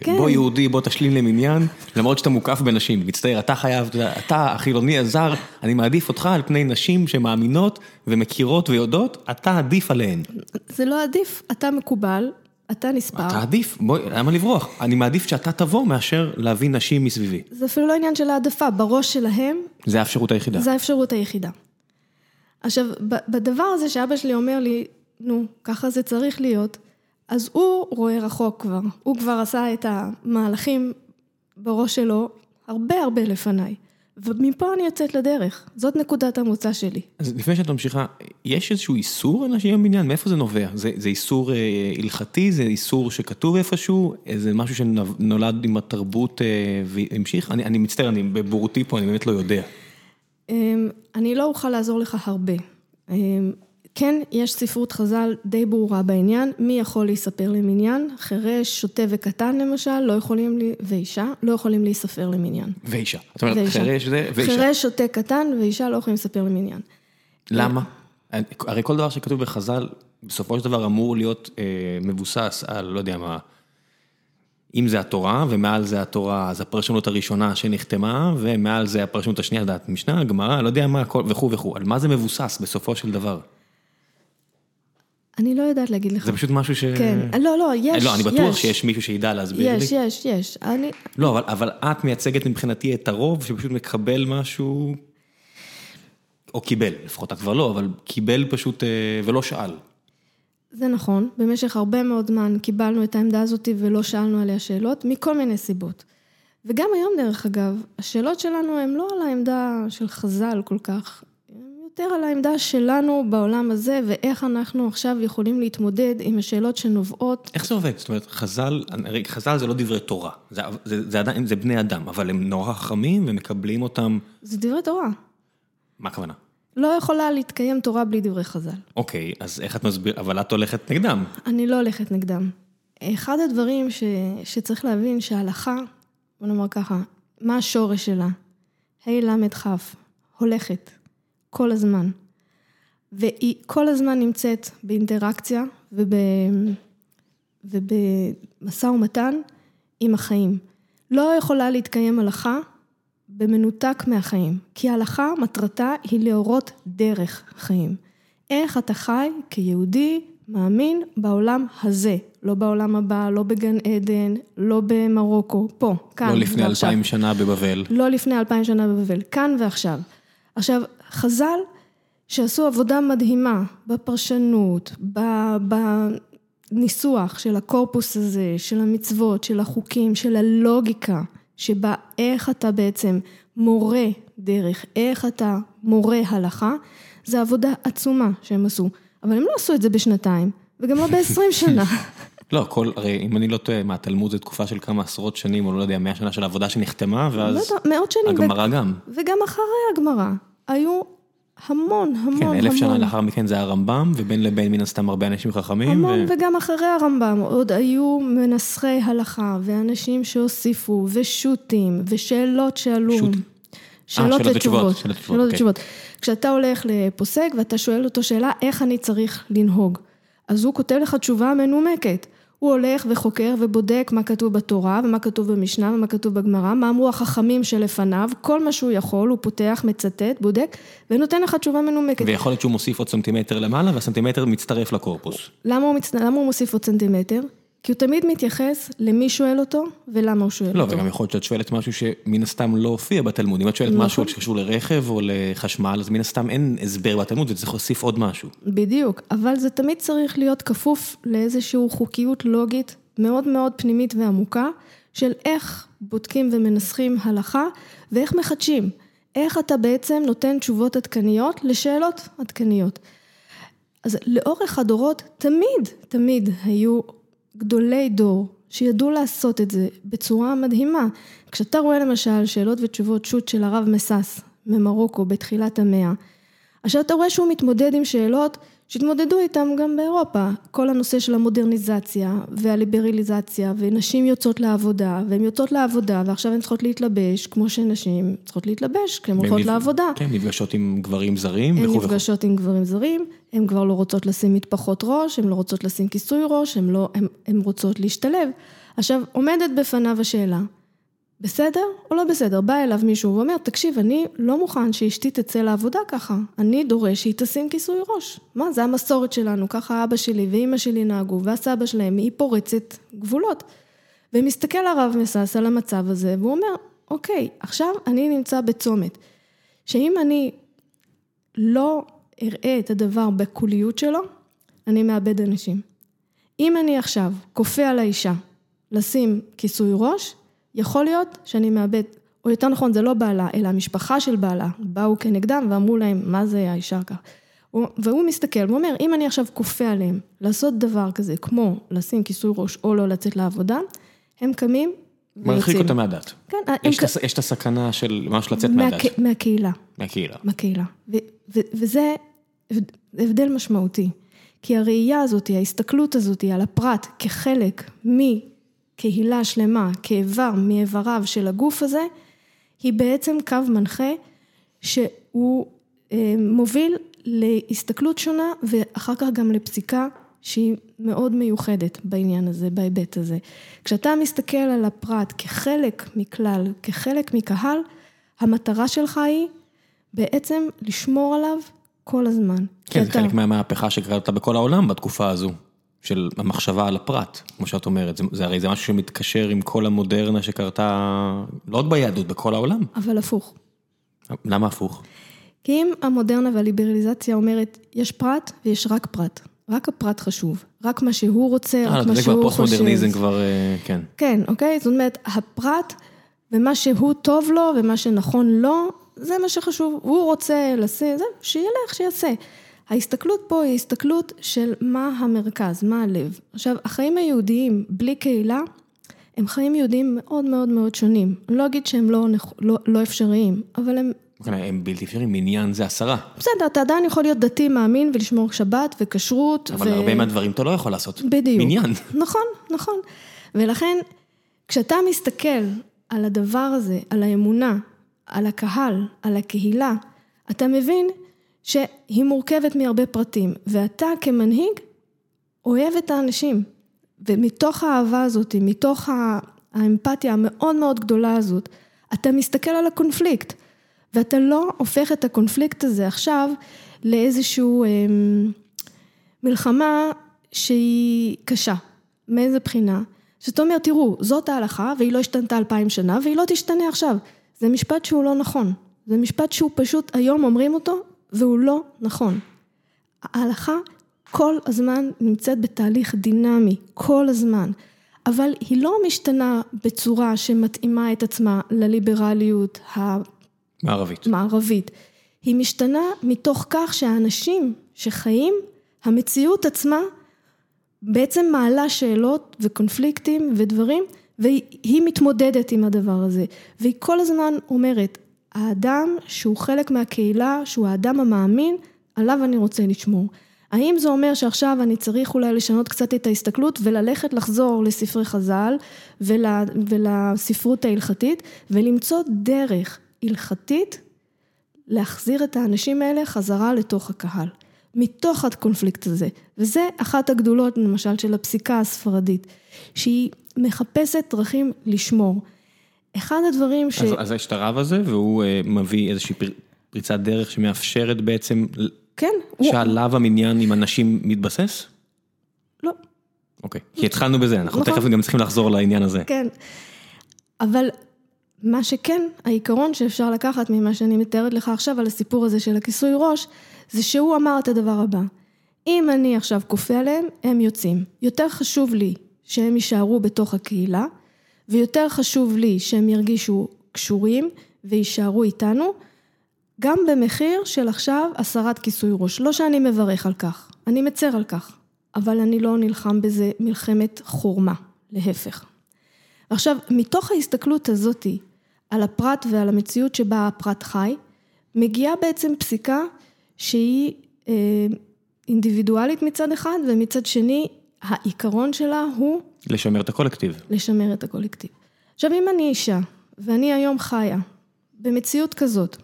כן. בוא יהודי, בוא תשלים למניין, למרות שאתה מוקף בנשים, מצטער, אתה חייב, אתה החילוני הזר, אני מעדיף אותך על פני נשים שמאמינות ומכירות ויודעות, אתה עדיף עליהן. זה לא עדיף, אתה מקובל, אתה נספר. אתה עדיף, בואי, למה לברוח? אני מעדיף שאתה תבוא מאשר להביא נשים מסביבי. זה אפילו לא עניין של העדפה, בראש שלהם. זה האפשרות היחידה. זה האפשרות היחידה. עכשיו, בדבר הזה שאבא שלי אומר לי, נו, ככה זה צריך להיות, אז הוא רואה רחוק כבר, הוא כבר עשה את המהלכים בראש שלו הרבה הרבה לפניי. ומפה אני יוצאת לדרך, זאת נקודת המוצא שלי. אז לפני שאת ממשיכה, יש איזשהו איסור על נשים בבניין? מאיפה זה נובע? זה, זה איסור אה, הלכתי? זה איסור שכתוב איפשהו? זה משהו שנולד עם התרבות אה, והמשיך? אני, אני מצטער, אני בבורותי פה, אני באמת לא יודע. אני לא אוכל לעזור לך הרבה. כן, יש ספרות חז"ל די ברורה בעניין, מי יכול להיספר למניין, חירש, שוטה וקטן למשל, לא יכולים, ואישה, לא יכולים להיספר למניין. ואישה. זאת אומרת, חירש זה ואישה. חירש, שוטה, קטן ואישה לא יכולים להיספר למניין. למה? הרי כל דבר שכתוב בחז"ל, בסופו של דבר אמור להיות אה, מבוסס על, לא יודע מה, אם זה התורה, ומעל זה התורה, אז הפרשנות הראשונה שנחתמה, ומעל זה הפרשנות השנייה, דעת משנה, גמרא, לא יודע מה, וכו' וכו', על מה זה מבוסס בסופו של דבר? אני לא יודעת להגיד לך. זה פשוט משהו ש... כן, לא, לא, יש, יש. לא, אני בטוח שיש מישהו שידע להסביר לי. יש, יש, יש. אני... לא, אבל, אבל את מייצגת מבחינתי את הרוב שפשוט מקבל משהו, או קיבל, לפחות את כבר לא, אבל קיבל פשוט ולא שאל. זה נכון, במשך הרבה מאוד זמן קיבלנו את העמדה הזאת ולא שאלנו עליה שאלות, מכל מיני סיבות. וגם היום דרך אגב, השאלות שלנו הן לא על העמדה של חז"ל כל כך, יותר על העמדה שלנו בעולם הזה, ואיך אנחנו עכשיו יכולים להתמודד עם השאלות שנובעות. איך זה עובד? זאת אומרת, חז"ל, חז"ל זה לא דברי תורה, זה, זה, זה עדיין, זה בני אדם, אבל הם נורא חכמים ומקבלים אותם. זה דברי תורה. מה הכוונה? לא יכולה להתקיים תורה בלי דברי חז"ל. אוקיי, אז איך את מסבירה, אבל את הולכת נגדם. אני לא הולכת נגדם. אחד הדברים ש, שצריך להבין שההלכה, בוא נאמר ככה, מה השורש שלה? ה' ל' כ', הולכת. כל הזמן. והיא כל הזמן נמצאת באינטראקציה וב... ובמשא ומתן עם החיים. לא יכולה להתקיים הלכה במנותק מהחיים, כי ההלכה מטרתה היא להורות דרך חיים. איך אתה חי כיהודי מאמין בעולם הזה, לא בעולם הבא, לא בגן עדן, לא במרוקו, פה, כאן ועכשיו. לא לפני אלפיים שנה בבבל. לא לפני אלפיים שנה בבבל, כאן ועכשיו. עכשיו, חז"ל שעשו עבודה מדהימה בפרשנות, בניסוח של הקורפוס הזה, של המצוות, של החוקים, של הלוגיקה, שבה איך אתה בעצם מורה דרך, איך אתה מורה הלכה, זה עבודה עצומה שהם עשו. אבל הם לא עשו את זה בשנתיים, וגם לא בעשרים שנה. לא, כל, הרי אם אני לא טועה, מה, תלמוד זה תקופה של כמה עשרות שנים, או לא יודע, מאה שנה של עבודה שנחתמה, ואז... מאות שנים. הגמרא גם. וגם אחרי הגמרא. היו המון, המון, כן, המון. אלף שנה לאחר מכן זה הרמב"ם, ובין לבין מן הסתם הרבה אנשים חכמים. המון, ו... וגם אחרי הרמב"ם עוד היו מנסחי הלכה, ואנשים שהוסיפו, ושו"תים, ושאלות שעלו. שו"ת? שאלות 아, ותשובות. שאלות שאלות ותשובות. כשאתה הולך לפוסק ואתה שואל אותו שאלה, איך אני צריך לנהוג? אז הוא כותב לך תשובה מנומקת. הוא הולך וחוקר ובודק מה כתוב בתורה ומה כתוב במשנה ומה כתוב בגמרא, מה אמרו החכמים שלפניו, כל מה שהוא יכול, הוא פותח, מצטט, בודק, ונותן לך תשובה מנומקת. ויכול להיות שהוא מוסיף עוד סנטימטר למעלה, והסנטימטר מצטרף לקורפוס. למה הוא, מצ... למה הוא מוסיף עוד סנטימטר? כי הוא תמיד מתייחס למי שואל אותו ולמה הוא שואל לא, אותו. לא, וגם יכול להיות שאת שואלת משהו שמן הסתם לא הופיע בתלמוד. אם את שואלת נכון. משהו שקשור לרכב או לחשמל, אז מן הסתם אין הסבר בתלמוד וצריך להוסיף עוד משהו. בדיוק, אבל זה תמיד צריך להיות כפוף לאיזושהי חוקיות לוגית מאוד מאוד פנימית ועמוקה, של איך בודקים ומנסחים הלכה ואיך מחדשים. איך אתה בעצם נותן תשובות עדכניות לשאלות עדכניות. אז לאורך הדורות תמיד, תמיד היו גדולי דור שידעו לעשות את זה בצורה מדהימה. כשאתה רואה למשל שאלות ותשובות שו"ת של הרב מסס ממרוקו בתחילת המאה, עכשיו אתה רואה שהוא מתמודד עם שאלות שהתמודדו איתם גם באירופה, כל הנושא של המודרניזציה והליברליזציה ונשים יוצאות לעבודה והן יוצאות לעבודה ועכשיו הן צריכות להתלבש כמו שנשים צריכות להתלבש כשהן הולכות לעבודה. כן, נפגשות עם גברים זרים וכו' הן. נפגשות עם גברים זרים, הן כבר לא רוצות לשים מטפחות ראש, הן לא רוצות לשים כיסוי ראש, הן לא, רוצות להשתלב. עכשיו עומדת בפניו השאלה, בסדר או לא בסדר? בא אליו מישהו ואומר, תקשיב, אני לא מוכן שאשתי תצא לעבודה ככה, אני דורש שהיא תשים כיסוי ראש. מה, זה המסורת שלנו, ככה אבא שלי ואימא שלי נהגו, והסבא שלהם, היא פורצת גבולות. ומסתכל הרב מסס על המצב הזה, והוא אומר, אוקיי, עכשיו אני נמצא בצומת, שאם אני לא אראה את הדבר בקוליות שלו, אני מאבד אנשים. אם אני עכשיו כופה על האישה לשים כיסוי ראש, יכול להיות שאני מאבד, או יותר נכון זה לא בעלה, אלא המשפחה של בעלה, באו כנגדם ואמרו להם מה זה האישה ככה. והוא מסתכל ואומר, אם אני עכשיו כופה עליהם לעשות דבר כזה, כמו לשים כיסוי ראש או לא לצאת לעבודה, הם קמים. מרחיק אותם מהדת. כן, יש. את, יש את הסכנה של ממש לצאת מהדת. מהקהילה. מהקהילה. מהקהילה. ו- ו- וזה הבדל משמעותי. כי הראייה הזאת, ההסתכלות הזאת על הפרט כחלק מקהילה שלמה, כאיבר מאיבריו של הגוף הזה, היא בעצם קו מנחה שהוא מוביל להסתכלות שונה ואחר כך גם לפסיקה שהיא מאוד מיוחדת בעניין הזה, בהיבט הזה. כשאתה מסתכל על הפרט כחלק מכלל, כחלק מקהל, המטרה שלך היא בעצם לשמור עליו כל הזמן. כן, זה חלק מהמהפכה שקרתה בכל העולם בתקופה הזו, של המחשבה על הפרט, כמו שאת אומרת, זה, זה הרי זה משהו שמתקשר עם כל המודרנה שקרתה, לא רק ביהדות, בכל העולם. אבל הפוך. למה הפוך? כי אם המודרנה והליברליזציה אומרת, יש פרט ויש רק פרט. רק הפרט חשוב, רק מה שהוא רוצה, רק מה שהוא חושב. זה כבר פוסט-מודרניזם כבר, אה, כן. כן, אוקיי? זאת אומרת, הפרט ומה שהוא טוב לו ומה שנכון לו, זה מה שחשוב. הוא רוצה לשים, זה, שילך, שיעשה. ההסתכלות פה היא הסתכלות של מה המרכז, מה הלב. עכשיו, החיים היהודיים בלי קהילה, הם חיים יהודיים מאוד מאוד מאוד שונים. אני לא אגיד שהם לא, לא, לא אפשריים, אבל הם הם בלתי אפשריים, מניין זה עשרה. בסדר, אתה עדיין יכול להיות דתי מאמין ולשמור שבת וכשרות. אבל הרבה מהדברים אתה לא יכול לעשות. בדיוק. מניין. נכון, נכון. ולכן, כשאתה מסתכל על הדבר הזה, על האמונה, על הקהל, על הקהילה, אתה מבין שהיא מורכבת מהרבה פרטים, ואתה כמנהיג אוהב את האנשים. ומתוך האהבה הזאת, מתוך האמפתיה המאוד מאוד גדולה הזאת, אתה מסתכל על הקונפליקט. ואתה לא הופך את הקונפליקט הזה עכשיו לאיזשהו אה, מלחמה שהיא קשה. מאיזה בחינה? זאת אומרת, תראו, זאת ההלכה והיא לא השתנתה אלפיים שנה והיא לא תשתנה עכשיו. זה משפט שהוא לא נכון. זה משפט שהוא פשוט היום אומרים אותו והוא לא נכון. ההלכה כל הזמן נמצאת בתהליך דינמי, כל הזמן. אבל היא לא משתנה בצורה שמתאימה את עצמה לליברליות מערבית. מערבית. היא משתנה מתוך כך שהאנשים שחיים, המציאות עצמה בעצם מעלה שאלות וקונפליקטים ודברים, והיא מתמודדת עם הדבר הזה. והיא כל הזמן אומרת, האדם שהוא חלק מהקהילה, שהוא האדם המאמין, עליו אני רוצה לשמור. האם זה אומר שעכשיו אני צריך אולי לשנות קצת את ההסתכלות וללכת לחזור לספרי חז"ל ול, ולספרות ההלכתית ולמצוא דרך הלכתית להחזיר את האנשים האלה חזרה לתוך הקהל, מתוך הקונפליקט הזה. וזה אחת הגדולות למשל של הפסיקה הספרדית, שהיא מחפשת דרכים לשמור. אחד הדברים ש... אז, אז יש את הרב הזה והוא uh, מביא איזושהי פר, פריצת דרך שמאפשרת בעצם... כן. שעליו הוא... המניין עם אנשים מתבסס? לא. אוקיי, כי התחלנו בזה, אנחנו נכון. תכף גם צריכים לחזור לעניין הזה. כן, אבל מה שכן, העיקרון שאפשר לקחת ממה שאני מתארת לך עכשיו על הסיפור הזה של הכיסוי ראש, זה שהוא אמר את הדבר הבא, אם אני עכשיו כופה עליהם, הם יוצאים. יותר חשוב לי שהם יישארו בתוך הקהילה, ויותר חשוב לי שהם ירגישו קשורים ויישארו איתנו, גם במחיר של עכשיו הסרת כיסוי ראש. לא שאני מברך על כך, אני מצר על כך, אבל אני לא נלחם בזה מלחמת חורמה, להפך. עכשיו, מתוך ההסתכלות הזאתי על הפרט ועל המציאות שבה הפרט חי, מגיעה בעצם פסיקה שהיא אה, אינדיבידואלית מצד אחד, ומצד שני, העיקרון שלה הוא... לשמר את הקולקטיב. לשמר את הקולקטיב. עכשיו, אם אני אישה, ואני היום חיה במציאות כזאת,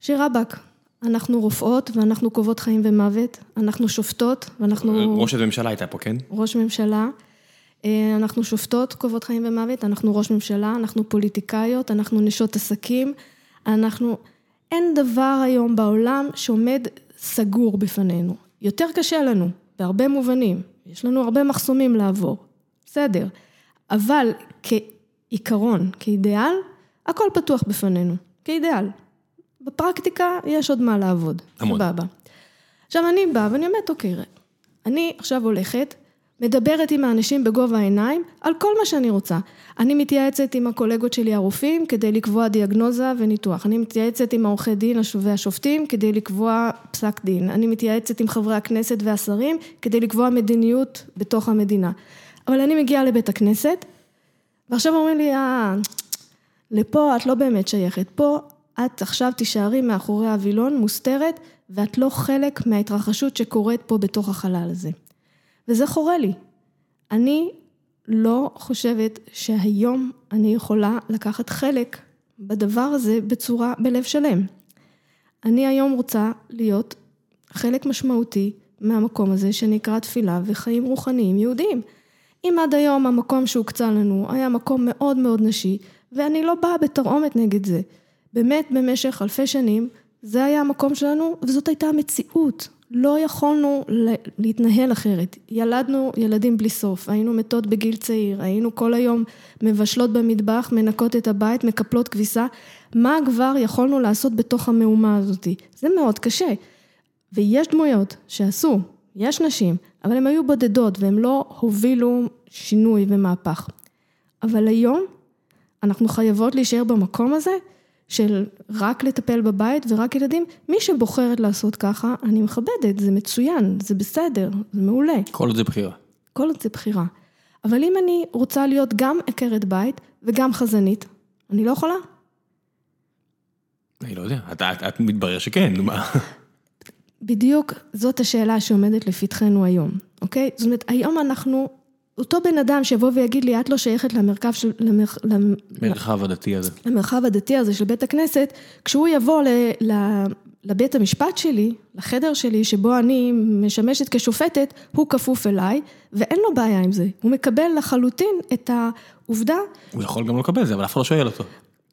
שרבאק, אנחנו רופאות ואנחנו קובעות חיים ומוות, אנחנו שופטות ואנחנו... ראש הממשלה הייתה פה, כן? ראש ממשלה. אה, אנחנו שופטות, קובעות חיים ומוות, אנחנו ראש ממשלה, אנחנו פוליטיקאיות, אנחנו נשות עסקים, אנחנו... אין דבר היום בעולם שעומד סגור בפנינו. יותר קשה לנו, בהרבה מובנים. יש לנו הרבה מחסומים לעבור, בסדר. אבל כעיקרון, כאידיאל, הכל פתוח בפנינו, כאידיאל. בפרקטיקה יש עוד מה לעבוד. המון. סבבה. עכשיו אני באה ואני אומרת, אוקיי, אני עכשיו הולכת מדברת עם האנשים בגובה העיניים על כל מה שאני רוצה. אני מתייעצת עם הקולגות שלי הרופאים כדי לקבוע דיאגנוזה וניתוח. אני מתייעצת עם העורכי דין והשופטים כדי לקבוע פסק דין. אני מתייעצת עם חברי הכנסת והשרים כדי לקבוע מדיניות בתוך המדינה. אבל אני מגיעה לבית הכנסת, ועכשיו אומרים לי, אה, לפה את לא באמת שייכת. פה את עכשיו תישארי מאחורי הווילון, מוסתרת, ואת לא חלק מההתרחשות שקורית פה בתוך החלל הזה. וזה חורה לי. אני לא חושבת שהיום אני יכולה לקחת חלק בדבר הזה בצורה, בלב שלם. אני היום רוצה להיות חלק משמעותי מהמקום הזה שנקרא תפילה וחיים רוחניים יהודיים. אם עד היום המקום שהוקצה לנו היה מקום מאוד מאוד נשי, ואני לא באה בתרעומת נגד זה, באמת במשך אלפי שנים זה היה המקום שלנו וזאת הייתה המציאות. לא יכולנו להתנהל אחרת. ילדנו ילדים בלי סוף, היינו מתות בגיל צעיר, היינו כל היום מבשלות במטבח, מנקות את הבית, מקפלות כביסה. מה כבר יכולנו לעשות בתוך המהומה הזאת? זה מאוד קשה. ויש דמויות שעשו, יש נשים, אבל הן היו בודדות והן לא הובילו שינוי ומהפך. אבל היום אנחנו חייבות להישאר במקום הזה של רק לטפל בבית ורק ילדים, מי שבוחרת לעשות ככה, אני מכבדת, זה מצוין, זה בסדר, זה מעולה. כל עוד זה בחירה. כל עוד זה בחירה. אבל אם אני רוצה להיות גם עקרת בית וגם חזנית, אני לא יכולה. אני לא יודע, את, את, את מתברר שכן, נו מה. בדיוק זאת השאלה שעומדת לפתחנו היום, אוקיי? זאת אומרת, היום אנחנו אותו בן אדם שיבוא ויגיד לי, את לא שייכת למרחב של... למרח, למרחב הדתי הזה. למרחב הדתי הזה של בית הכנסת, כשהוא יבוא ל, ל, לבית המשפט שלי, לחדר שלי, שבו אני משמשת כשופטת, הוא כפוף אליי, ואין לו בעיה עם זה. הוא מקבל לחלוטין את העובדה... הוא יכול גם לא לקבל את זה, אבל אף אחד לא שואל אותו.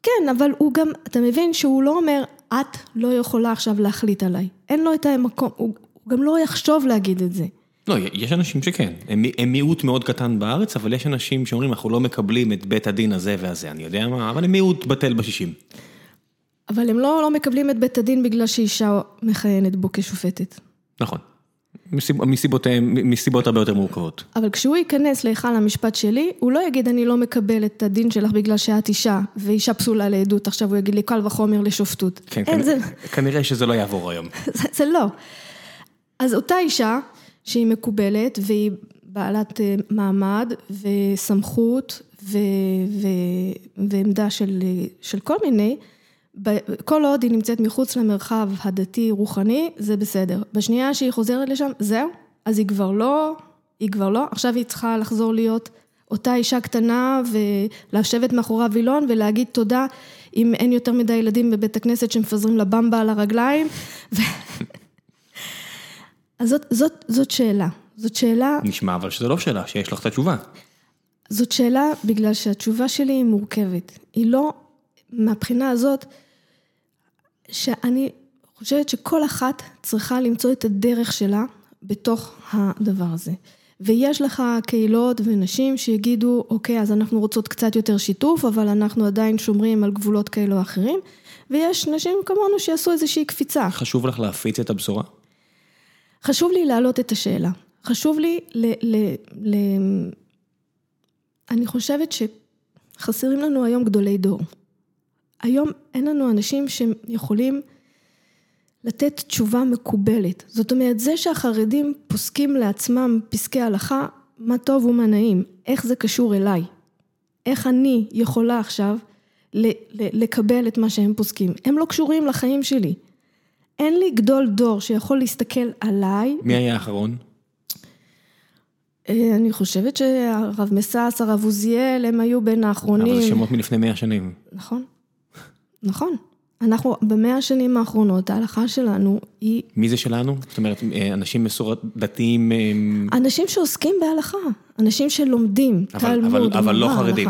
כן, אבל הוא גם, אתה מבין שהוא לא אומר, את לא יכולה עכשיו להחליט עליי. אין לו את המקום, הוא, הוא גם לא יחשוב להגיד את זה. לא, יש אנשים שכן, הם, הם מיעוט מאוד קטן בארץ, אבל יש אנשים שאומרים, אנחנו לא מקבלים את בית הדין הזה והזה, אני יודע מה, אבל הם מיעוט בטל בשישים. אבל הם לא, לא מקבלים את בית הדין בגלל שאישה מכהנת בו כשופטת. נכון. מסיב, מסיבות, מסיבות הרבה יותר מורכבות. אבל כשהוא ייכנס להיכל המשפט שלי, הוא לא יגיד אני לא מקבל את הדין שלך בגלל שאת אישה, ואישה פסולה לעדות, עכשיו הוא יגיד לי קל וחומר לשופטות. כן, כנראה, זה... כנראה שזה לא יעבור היום. זה, זה לא. אז אותה אישה, שהיא מקובלת והיא בעלת אה, מעמד וסמכות ו, ו, ועמדה של, של כל מיני, כל עוד היא נמצאת מחוץ למרחב הדתי-רוחני, זה בסדר. בשנייה שהיא חוזרת לשם, זהו, אז היא כבר לא, היא כבר לא, עכשיו היא צריכה לחזור להיות אותה אישה קטנה ולשבת מאחורי הווילון ולהגיד תודה אם אין יותר מדי ילדים בבית הכנסת שמפזרים לה במבה על הרגליים. אז זאת, זאת, זאת שאלה. זאת שאלה... נשמע אבל שזו לא שאלה, שיש לך את התשובה. זאת שאלה בגלל שהתשובה שלי היא מורכבת. היא לא, מהבחינה הזאת, שאני חושבת שכל אחת צריכה למצוא את הדרך שלה בתוך הדבר הזה. ויש לך קהילות ונשים שיגידו, אוקיי, אז אנחנו רוצות קצת יותר שיתוף, אבל אנחנו עדיין שומרים על גבולות כאלו או אחרים, ויש נשים כמונו שיעשו איזושהי קפיצה. חשוב לך להפיץ את הבשורה? חשוב לי להעלות את השאלה. חשוב לי ל... ל, ל אני חושבת שחסרים לנו היום גדולי דור. היום אין לנו אנשים שיכולים לתת תשובה מקובלת. זאת אומרת, זה שהחרדים פוסקים לעצמם פסקי הלכה, מה טוב ומה נעים. איך זה קשור אליי? איך אני יכולה עכשיו לקבל את מה שהם פוסקים? הם לא קשורים לחיים שלי. אין לי גדול דור שיכול להסתכל עליי. מי היה האחרון? אה, אני חושבת שהרב מסס, הרב עוזיאל, הם היו בין האחרונים. אבל זה שמות מלפני מאה שנים. נכון, נכון. אנחנו במאה השנים האחרונות, ההלכה שלנו היא... מי זה שלנו? זאת אומרת, אה, אנשים מסורת דתיים... אנשים שעוסקים בהלכה, אנשים שלומדים, אבל, תלמוד, אבל, אבל לא חרדים.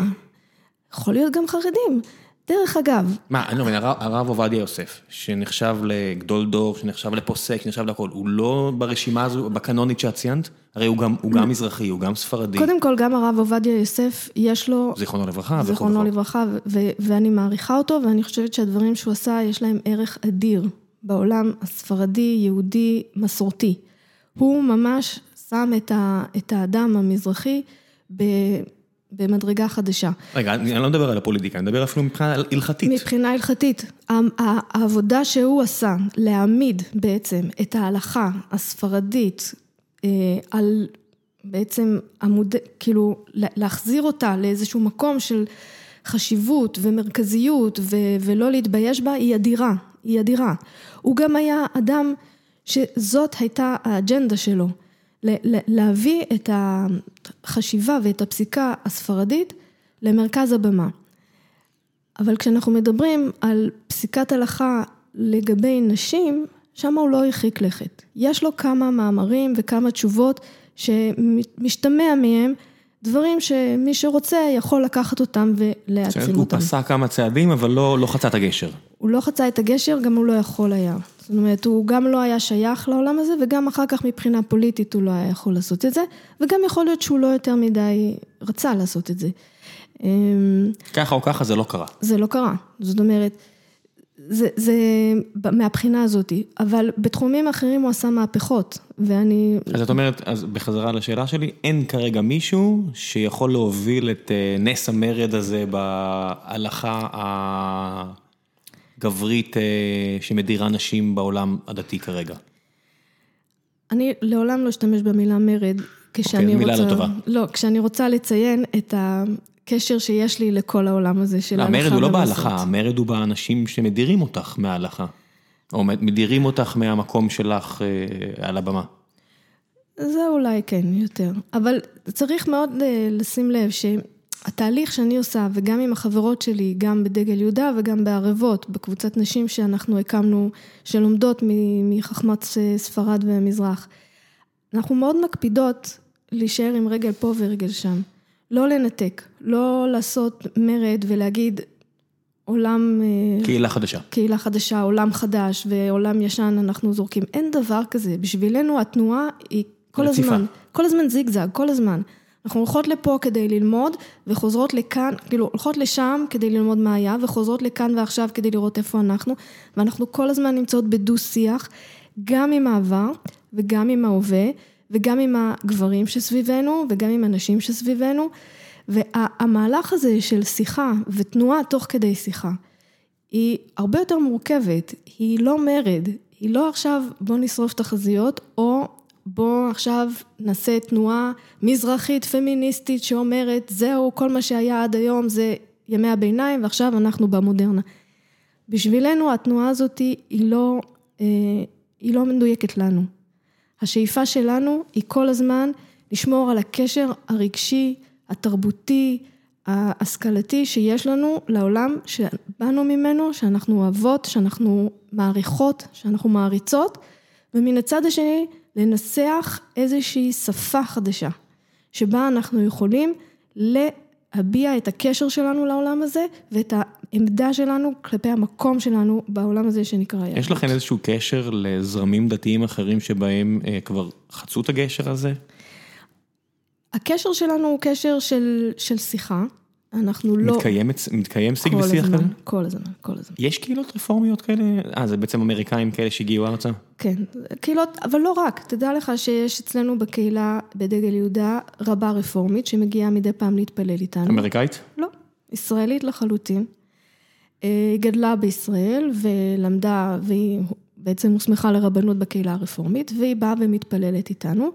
יכול להיות גם חרדים. דרך אגב. מה, אני לא מבין, הרב עובדיה יוסף, שנחשב לגדול דור, שנחשב לפוסק, שנחשב לכל, הוא לא ברשימה הזו, בקנונית שאת ציינת? הרי הוא גם, הוא גם מזרחי, הוא גם ספרדי. קודם כל, גם הרב עובדיה יוסף, יש לו... זיכרונו לברכה. זיכרונו לברכה, ואני מעריכה אותו, ואני חושבת שהדברים שהוא עשה, יש להם ערך אדיר בעולם הספרדי, יהודי, מסורתי. הוא ממש שם את, ה, את האדם המזרחי ב... במדרגה חדשה. רגע, אני לא מדבר על הפוליטיקה, אני מדבר אפילו מבחינה הלכתית. מבחינה הלכתית. העבודה שהוא עשה, להעמיד בעצם את ההלכה הספרדית אה, על בעצם עמוד, כאילו להחזיר אותה לאיזשהו מקום של חשיבות ומרכזיות ו, ולא להתבייש בה, היא אדירה, היא אדירה. הוא גם היה אדם שזאת הייתה האג'נדה שלו. להביא את החשיבה ואת הפסיקה הספרדית למרכז הבמה. אבל כשאנחנו מדברים על פסיקת הלכה לגבי נשים, שם הוא לא הרחיק לכת. יש לו כמה מאמרים וכמה תשובות שמשתמע מהם דברים שמי שרוצה יכול לקחת אותם ולהעצים אותם. הוא פסע כמה צעדים, אבל לא, לא חצה את הגשר. הוא לא חצה את הגשר, גם הוא לא יכול היה. זאת אומרת, הוא גם לא היה שייך לעולם הזה, וגם אחר כך מבחינה פוליטית הוא לא היה יכול לעשות את זה, וגם יכול להיות שהוא לא יותר מדי רצה לעשות את זה. אמ, ככה או ככה זה לא קרה. זה לא קרה. זאת אומרת, זה, זה מהבחינה הזאת, אבל בתחומים אחרים הוא עשה מהפכות, ואני... אז את אומרת, אז בחזרה לשאלה שלי, אין כרגע מישהו שיכול להוביל את אה, נס המרד הזה בהלכה הגברית אה, שמדירה נשים בעולם הדתי כרגע? אני לעולם לא אשתמש במילה מרד, כשאני okay, אוקיי, רוצה... מילה לא טובה. לא, כשאני רוצה לציין את. הקשר שיש לי לכל העולם הזה של ההלכה המרד הוא לא בהלכה, המרד הוא באנשים שמדירים אותך מההלכה. או מדירים אותך מהמקום שלך אה, על הבמה. זה אולי כן, יותר. אבל צריך מאוד אה, לשים לב שהתהליך שאני עושה, וגם עם החברות שלי, גם בדגל יהודה וגם בערבות, בקבוצת נשים שאנחנו הקמנו, שלומדות מחכמת ספרד והמזרח, אנחנו מאוד מקפידות להישאר עם רגל פה ורגל שם. לא לנתק, לא לעשות מרד ולהגיד עולם... אה, קהילה חדשה. קהילה חדשה, עולם חדש ועולם ישן אנחנו זורקים. אין דבר כזה. בשבילנו התנועה היא כל רציפה. הזמן, כל הזמן זיגזג, כל הזמן. אנחנו הולכות לפה כדי ללמוד וחוזרות לכאן, כאילו הולכות לשם כדי ללמוד מה היה וחוזרות לכאן ועכשיו כדי לראות איפה אנחנו ואנחנו כל הזמן נמצאות בדו שיח, גם עם העבר וגם עם ההווה. וגם עם הגברים שסביבנו וגם עם הנשים שסביבנו. והמהלך הזה של שיחה ותנועה תוך כדי שיחה, היא הרבה יותר מורכבת, היא לא מרד, היא לא עכשיו בוא נשרוף תחזיות, או בוא עכשיו נעשה תנועה מזרחית פמיניסטית שאומרת זהו, כל מה שהיה עד היום זה ימי הביניים ועכשיו אנחנו במודרנה. בשבילנו התנועה הזאת היא לא, אה, היא לא מדויקת לנו. השאיפה שלנו היא כל הזמן לשמור על הקשר הרגשי, התרבותי, ההשכלתי שיש לנו לעולם שבאנו ממנו, שאנחנו אוהבות, שאנחנו מעריכות, שאנחנו מעריצות, ומן הצד השני לנסח איזושהי שפה חדשה, שבה אנחנו יכולים להביע את הקשר שלנו לעולם הזה ואת העמדה שלנו כלפי המקום שלנו בעולם הזה שנקרא יהדות. יש לכם איזשהו קשר לזרמים דתיים אחרים שבהם אה, כבר חצו את הגשר הזה? הקשר שלנו הוא קשר של, של שיחה. אנחנו לא... מתקיים, מתקיים שיג ושיח כזה? כל הזמן, כל הזמן. יש קהילות רפורמיות כאלה? אה, זה בעצם אמריקאים כאלה שהגיעו ארצה? כן, קהילות, אבל לא רק. תדע לך שיש אצלנו בקהילה בדגל יהודה רבה רפורמית שמגיעה מדי פעם להתפלל איתנו. אמריקאית? לא, ישראלית לחלוטין. אה, היא גדלה בישראל ולמדה, והיא בעצם הוסמכה לרבנות בקהילה הרפורמית, והיא באה ומתפללת איתנו,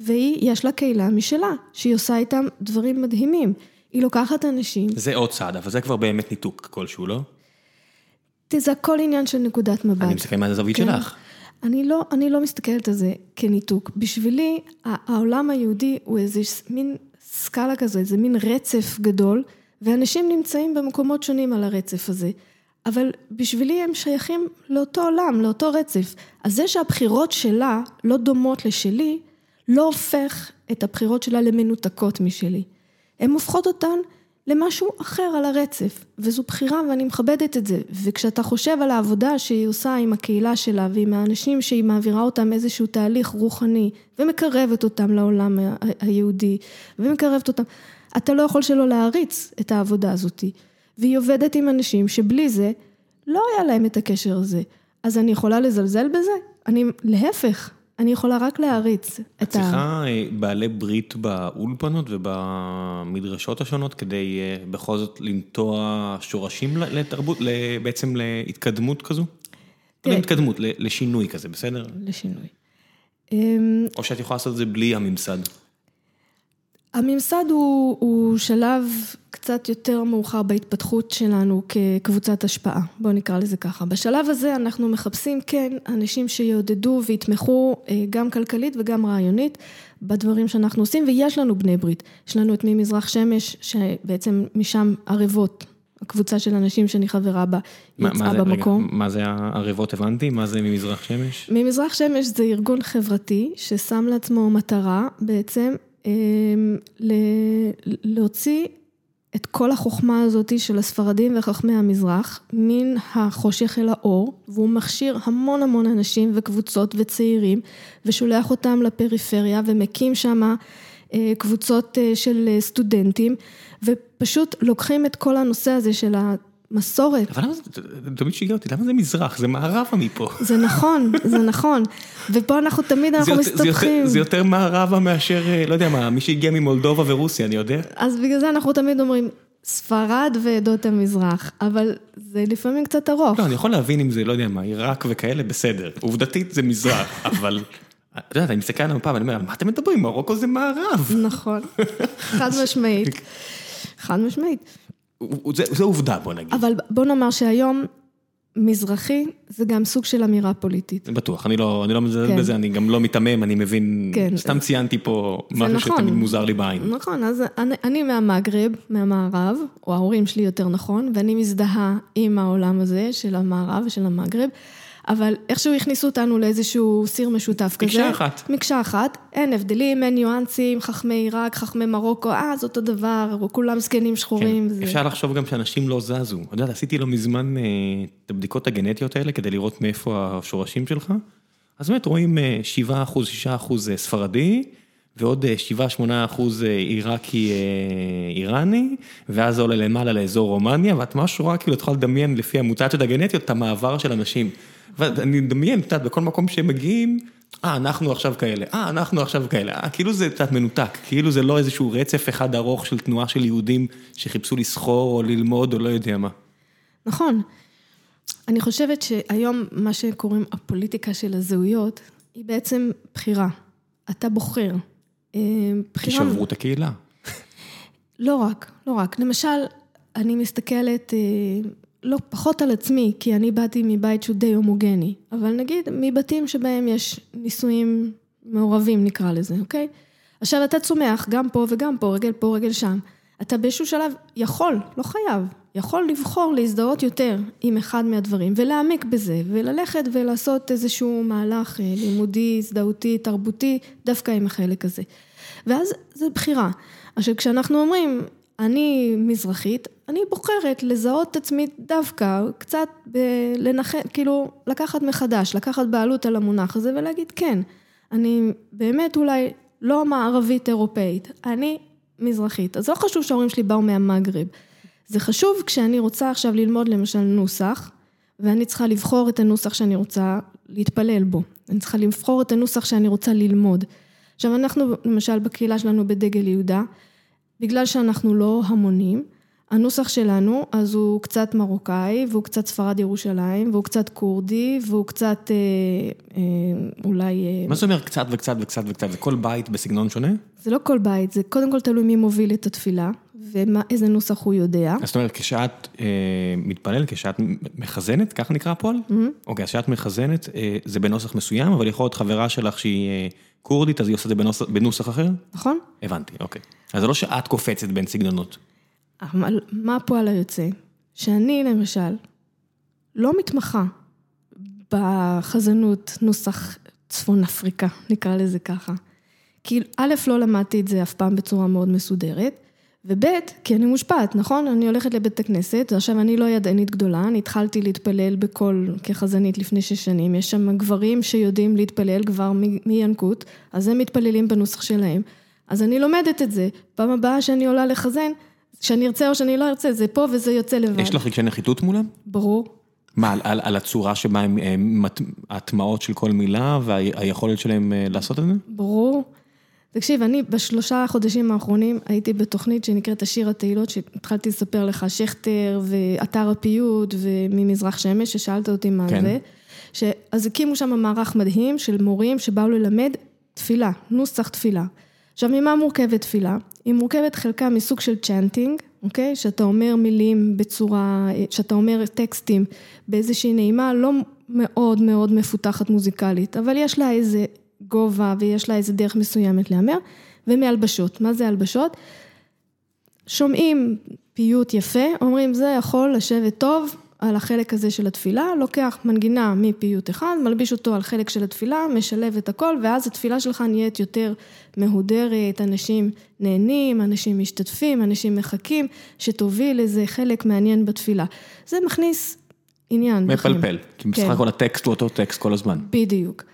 והיא, יש לה קהילה משלה, שהיא עושה איתם דברים מדהימים. היא לוקחת אנשים... זה עוד צעד, אבל זה כבר באמת ניתוק כלשהו, לא? זה הכל עניין של נקודת מבט. אני מסתכל מהזווית כן. שלך. אני לא, אני לא מסתכלת על זה כניתוק. בשבילי, העולם היהודי הוא איזה מין סקאלה כזה, איזה מין רצף גדול. ואנשים נמצאים במקומות שונים על הרצף הזה, אבל בשבילי הם שייכים לאותו עולם, לאותו רצף. אז זה שהבחירות שלה לא דומות לשלי, לא הופך את הבחירות שלה למנותקות משלי. הן הופכות אותן למשהו אחר על הרצף, וזו בחירה ואני מכבדת את זה. וכשאתה חושב על העבודה שהיא עושה עם הקהילה שלה ועם האנשים שהיא מעבירה אותם איזשהו תהליך רוחני, ומקרבת אותם לעולם היהודי, ומקרבת אותם, אתה לא יכול שלא להעריץ את העבודה הזאת. והיא עובדת עם אנשים שבלי זה, לא היה להם את הקשר הזה. אז אני יכולה לזלזל בזה? אני, להפך, אני יכולה רק להעריץ את ה... את צריכה אה, בעלי ברית באולפנות ובמדרשות השונות כדי אה, בכל זאת לנטוע שורשים לתרבות, בעצם להתקדמות כזו? לא להתקדמות, לשינוי כזה, בסדר? לשינוי. או שאת יכולה לעשות את זה בלי הממסד. הממסד הוא, הוא שלב קצת יותר מאוחר בהתפתחות שלנו כקבוצת השפעה, בואו נקרא לזה ככה. בשלב הזה אנחנו מחפשים כן אנשים שיעודדו ויתמכו אה, גם כלכלית וגם רעיונית בדברים שאנחנו עושים, ויש לנו בני ברית. יש לנו את ממזרח שמש, שבעצם משם ערבות, הקבוצה של אנשים שאני חברה בה יצאה זה- רגע, במקום. מה זה הערבות הבנתי? מה זה ממזרח שמש? ממזרח שמש זה ארגון חברתי ששם לעצמו מטרה בעצם להוציא את כל החוכמה הזאת של הספרדים וחכמי המזרח מן החושך אל האור, והוא מכשיר המון המון אנשים וקבוצות וצעירים, ושולח אותם לפריפריה ומקים שם אה, קבוצות אה, של אה, סטודנטים, ופשוט לוקחים את כל הנושא הזה של המסורת אבל למה זה, תמיד שיגע אותי, למה זה מזרח? זה מערבה מפה. זה נכון, זה נכון. ופה אנחנו תמיד, אנחנו מסתבכים. זה יותר מערבה מאשר, אה, לא יודע מה, מי שהגיע ממולדובה ורוסיה, אני יודע. אז בגלל זה אנחנו תמיד אומרים, ספרד ועדות המזרח, אבל זה לפעמים קצת ארוך. לא, אני יכול להבין אם זה, לא יודע מה, עיראק וכאלה, בסדר. עובדתית זה מזרח, אבל... אתה יודע, אני מסתכל על המפה ואני אומר, על מה אתם מדברים? מרוקו זה מערב. נכון, חד משמעית. חד משמעית. זה עובדה, בוא נגיד. אבל בוא נאמר שהיום מזרחי זה גם סוג של אמירה פוליטית. בטוח, אני לא אני לא מזלזל כן. בזה, אני גם לא מיתמם, אני מבין, כן. סתם ציינתי פה משהו נכון. שתמיד מוזר לי בעין. נכון, אז אני, אני מהמגרב, מהמערב, או ההורים שלי יותר נכון, ואני מזדהה עם העולם הזה של המערב ושל המגרב, אבל איכשהו הכניסו אותנו לאיזשהו סיר משותף כזה. מקשה אחת. מקשה אחת, אין הבדלים, אין ניואנסים, חכמי עיראק, חכמי מרוקו, אה, זה אותו דבר, כולם זקנים שחורים. כן. זה... אפשר לחשוב גם שאנשים לא זזו. אתה יודע, עשיתי לא מזמן אה, את הבדיקות הגנטיות האלה כדי לראות מאיפה השורשים שלך. אז באמת רואים אה, 7 אחוז, 6 אחוז אה, ספרדי, ועוד 7-8 אחוז אה, עיראקי אה, איראני, ואז זה עולה למעלה לאזור רומניה, ואת ממש רואה כאילו, את יכולה לדמיין לפי המוטציות הגנטיות את המעבר של אנשים. ואני מדמיין, את יודעת, בכל מקום שהם מגיעים, אה, אנחנו עכשיו כאלה, אה, אנחנו עכשיו כאלה, אה, כאילו זה קצת מנותק, כאילו זה לא איזשהו רצף אחד ארוך של תנועה של יהודים שחיפשו לסחור או ללמוד או לא יודע מה. נכון. אני חושבת שהיום מה שקוראים הפוליטיקה של הזהויות, היא בעצם בחירה. אתה בוחר. כי בחירה... שברו את הקהילה. לא רק, לא רק. למשל, אני מסתכלת אה, לא פחות על עצמי, כי אני באתי מבית שהוא די הומוגני, אבל נגיד מבתים שבהם יש נישואים מעורבים נקרא לזה, אוקיי? עכשיו אתה צומח גם פה וגם פה, רגל פה, רגל שם. אתה באיזשהו שלב יכול, לא חייב, יכול לבחור להזדהות יותר עם אחד מהדברים ולהעמיק בזה וללכת ולעשות איזשהו מהלך אה, לימודי, הזדהותי, תרבותי, דווקא עם החלק הזה. ואז זה בחירה. עכשיו כשאנחנו אומרים, אני מזרחית, אני בוחרת לזהות את עצמי דווקא, קצת ב- לנחם, כאילו לקחת מחדש, לקחת בעלות על המונח הזה ולהגיד כן, אני באמת אולי לא מערבית אירופאית, אני מזרחית. אז לא חשוב שההורים שלי באו מהמגרב. זה חשוב כשאני רוצה עכשיו ללמוד למשל נוסח, ואני צריכה לבחור את הנוסח שאני רוצה להתפלל בו. אני צריכה לבחור את הנוסח שאני רוצה ללמוד. עכשיו אנחנו למשל בקהילה שלנו בדגל יהודה, בגלל שאנחנו לא המונים, הנוסח שלנו אז הוא קצת מרוקאי והוא קצת ספרד ירושלים והוא קצת כורדי והוא קצת אה, אה, אולי... אה, מה זה אומר קצת וקצת וקצת וקצת? זה כל בית בסגנון שונה? זה לא כל בית, זה קודם כל תלוי מי מוביל את התפילה ואיזה נוסח הוא יודע. אז זאת אומרת, כשאת אה, מתפללת, כשאת מחזנת, ככה נקרא הפועל? אוקיי, אז כשאת מחזנת, אה, זה בנוסח מסוים, אבל יכול להיות חברה שלך שהיא אה, כורדית, אז היא עושה את זה בנוסח, בנוסח אחר? נכון? הבנתי, אוקיי. אז זה לא שאת קופצת בין סגנונות. אבל מה הפועל היוצא? שאני למשל לא מתמחה בחזנות נוסח צפון אפריקה, נקרא לזה ככה. כי א', לא למדתי את זה אף פעם בצורה מאוד מסודרת, וב', כי אני מושפעת, נכון? אני הולכת לבית הכנסת, עכשיו אני לא ידענית גדולה, אני התחלתי להתפלל בקול כחזנית לפני שש שנים, יש שם גברים שיודעים להתפלל כבר מינקות, אז הם מתפללים בנוסח שלהם. אז אני לומדת את זה, פעם הבאה שאני עולה לחזן, שאני ארצה או שאני לא ארצה, זה פה וזה יוצא לבד. יש לך רגשי נחיתות מולם? ברור. מה, על, על, על הצורה שבה הם, הם, מט- ההטמעות של כל מילה והיכולת שלהם אה, לעשות את זה? ברור. תקשיב, אני בשלושה החודשים האחרונים הייתי בתוכנית שנקראת השיר התהילות, שהתחלתי לספר לך, שכטר ואתר הפיוט וממזרח שמש, ששאלת אותי מה כן. זה. ש... אז הקימו שם מערך מדהים של מורים שבאו ללמד תפילה, נוסח תפילה. עכשיו, ממה מורכבת תפילה? היא מורכבת חלקה מסוג של צ'אנטינג, אוקיי? שאתה אומר מילים בצורה, שאתה אומר טקסטים באיזושהי נעימה לא מאוד מאוד מפותחת מוזיקלית, אבל יש לה איזה גובה ויש לה איזה דרך מסוימת להמר, ומהלבשות. מה זה הלבשות? שומעים פיוט יפה, אומרים זה יכול לשבת טוב על החלק הזה של התפילה, לוקח מנגינה מפיוט אחד, מלביש אותו על חלק של התפילה, משלב את הכל, ואז התפילה שלך נהיית יותר מהודרת, אנשים נהנים, אנשים משתתפים, אנשים מחכים, שתוביל איזה חלק מעניין בתפילה. זה מכניס עניין. מפלפל, כי בסך כן. הכל הטקסט הוא אותו טקסט כל הזמן. בדיוק.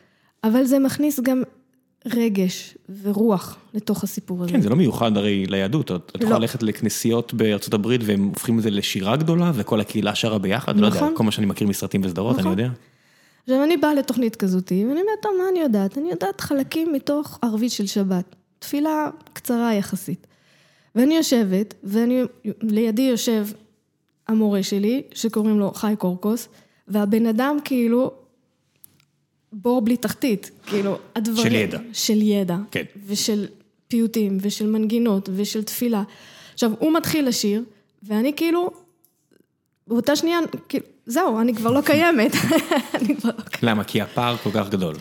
אבל זה מכניס גם רגש ורוח לתוך הסיפור הזה. כן, זה לא מיוחד הרי ליהדות, את את יכולה לא. ללכת לכנסיות בארצות הברית והם הופכים את זה לשירה גדולה וכל הקהילה שרה ביחד, לא יודע, נכון. כל מה שאני מכיר מסרטים וסדרות, אני נכון. יודע. עכשיו, אני באה לתוכנית כזאתי, ואני אומרת, טוב, מה אני יודעת? אני יודעת חלקים מתוך ערבית של שבת. תפילה קצרה יחסית. ואני יושבת, ואני, לידי יושב המורה שלי, שקוראים לו חי קורקוס, והבן אדם כאילו, בור בלי תחתית, כאילו, הדברים... של ידע. של ידע. כן. ושל פיוטים, ושל מנגינות, ושל תפילה. עכשיו, הוא מתחיל לשיר, ואני כאילו, באותה שנייה, כאילו, זהו, אני כבר לא קיימת. אני כבר לא קיימת. למה? כי הפער כל כך גדול.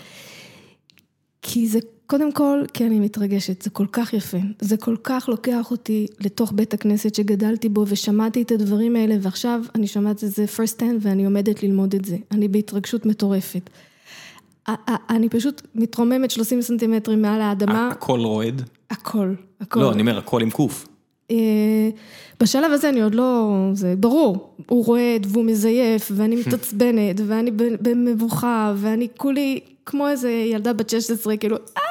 כי זה, קודם כל, כי אני מתרגשת, זה כל כך יפה. זה כל כך לוקח אותי לתוך בית הכנסת שגדלתי בו ושמעתי את הדברים האלה, ועכשיו אני שומעת את זה first hand ואני עומדת ללמוד את זה. אני בהתרגשות מטורפת. אני פשוט מתרוממת 30 סנטימטרים מעל האדמה, הכל רועד? הכל, הכל. לא, אני אומר, הכל עם קוף. אה, בשלב הזה אני עוד לא, זה ברור, הוא רועד והוא מזייף ואני מתעצבנת ואני במבוכה ואני כולי כמו איזה ילדה בת 16, כאילו, אה,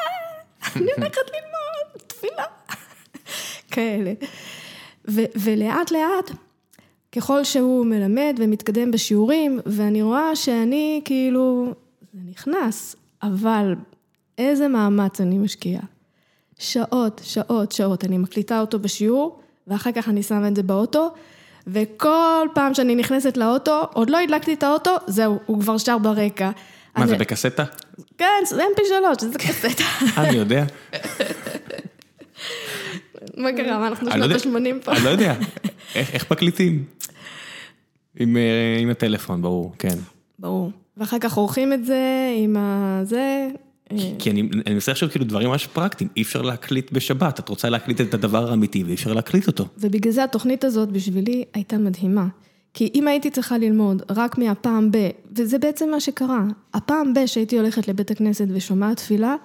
אני הולכת ללמוד תפילה, כאלה. ולאט לאט, ככל שהוא מלמד ומתקדם בשיעורים, ואני רואה שאני כאילו, זה נכנס, אבל איזה מאמץ אני משקיעה. שעות, שעות, שעות. אני מקליטה אותו בשיעור, ואחר כך אני שמה את זה באוטו, וכל פעם שאני נכנסת לאוטו, עוד לא הדלקתי את האוטו, זהו, הוא כבר שר ברקע. מה אני- זה בקסטה? כן, זה mp3, זה קסטה. אה, אני יודע. מה קרה, מה, אנחנו לא שנות יודע. ה-80 פה? אני לא יודע. איך איך מקליטים? עם אה, עם הטלפון, ברור, כן. ברור. ואחר כך עורכים את זה עם הזה. אה, כי אני אני מנסה עכשיו כאילו דברים ממש פרקטיים, אי אפשר להקליט בשבת, את רוצה להקליט את הדבר האמיתי ואי אפשר להקליט אותו. ובגלל זה התוכנית הזאת בשבילי הייתה מדהימה. כי אם הייתי צריכה ללמוד רק מהפעם ב, וזה בעצם מה שקרה, הפעם ב שהייתי הולכת לבית הכנסת ושומעת תפילה,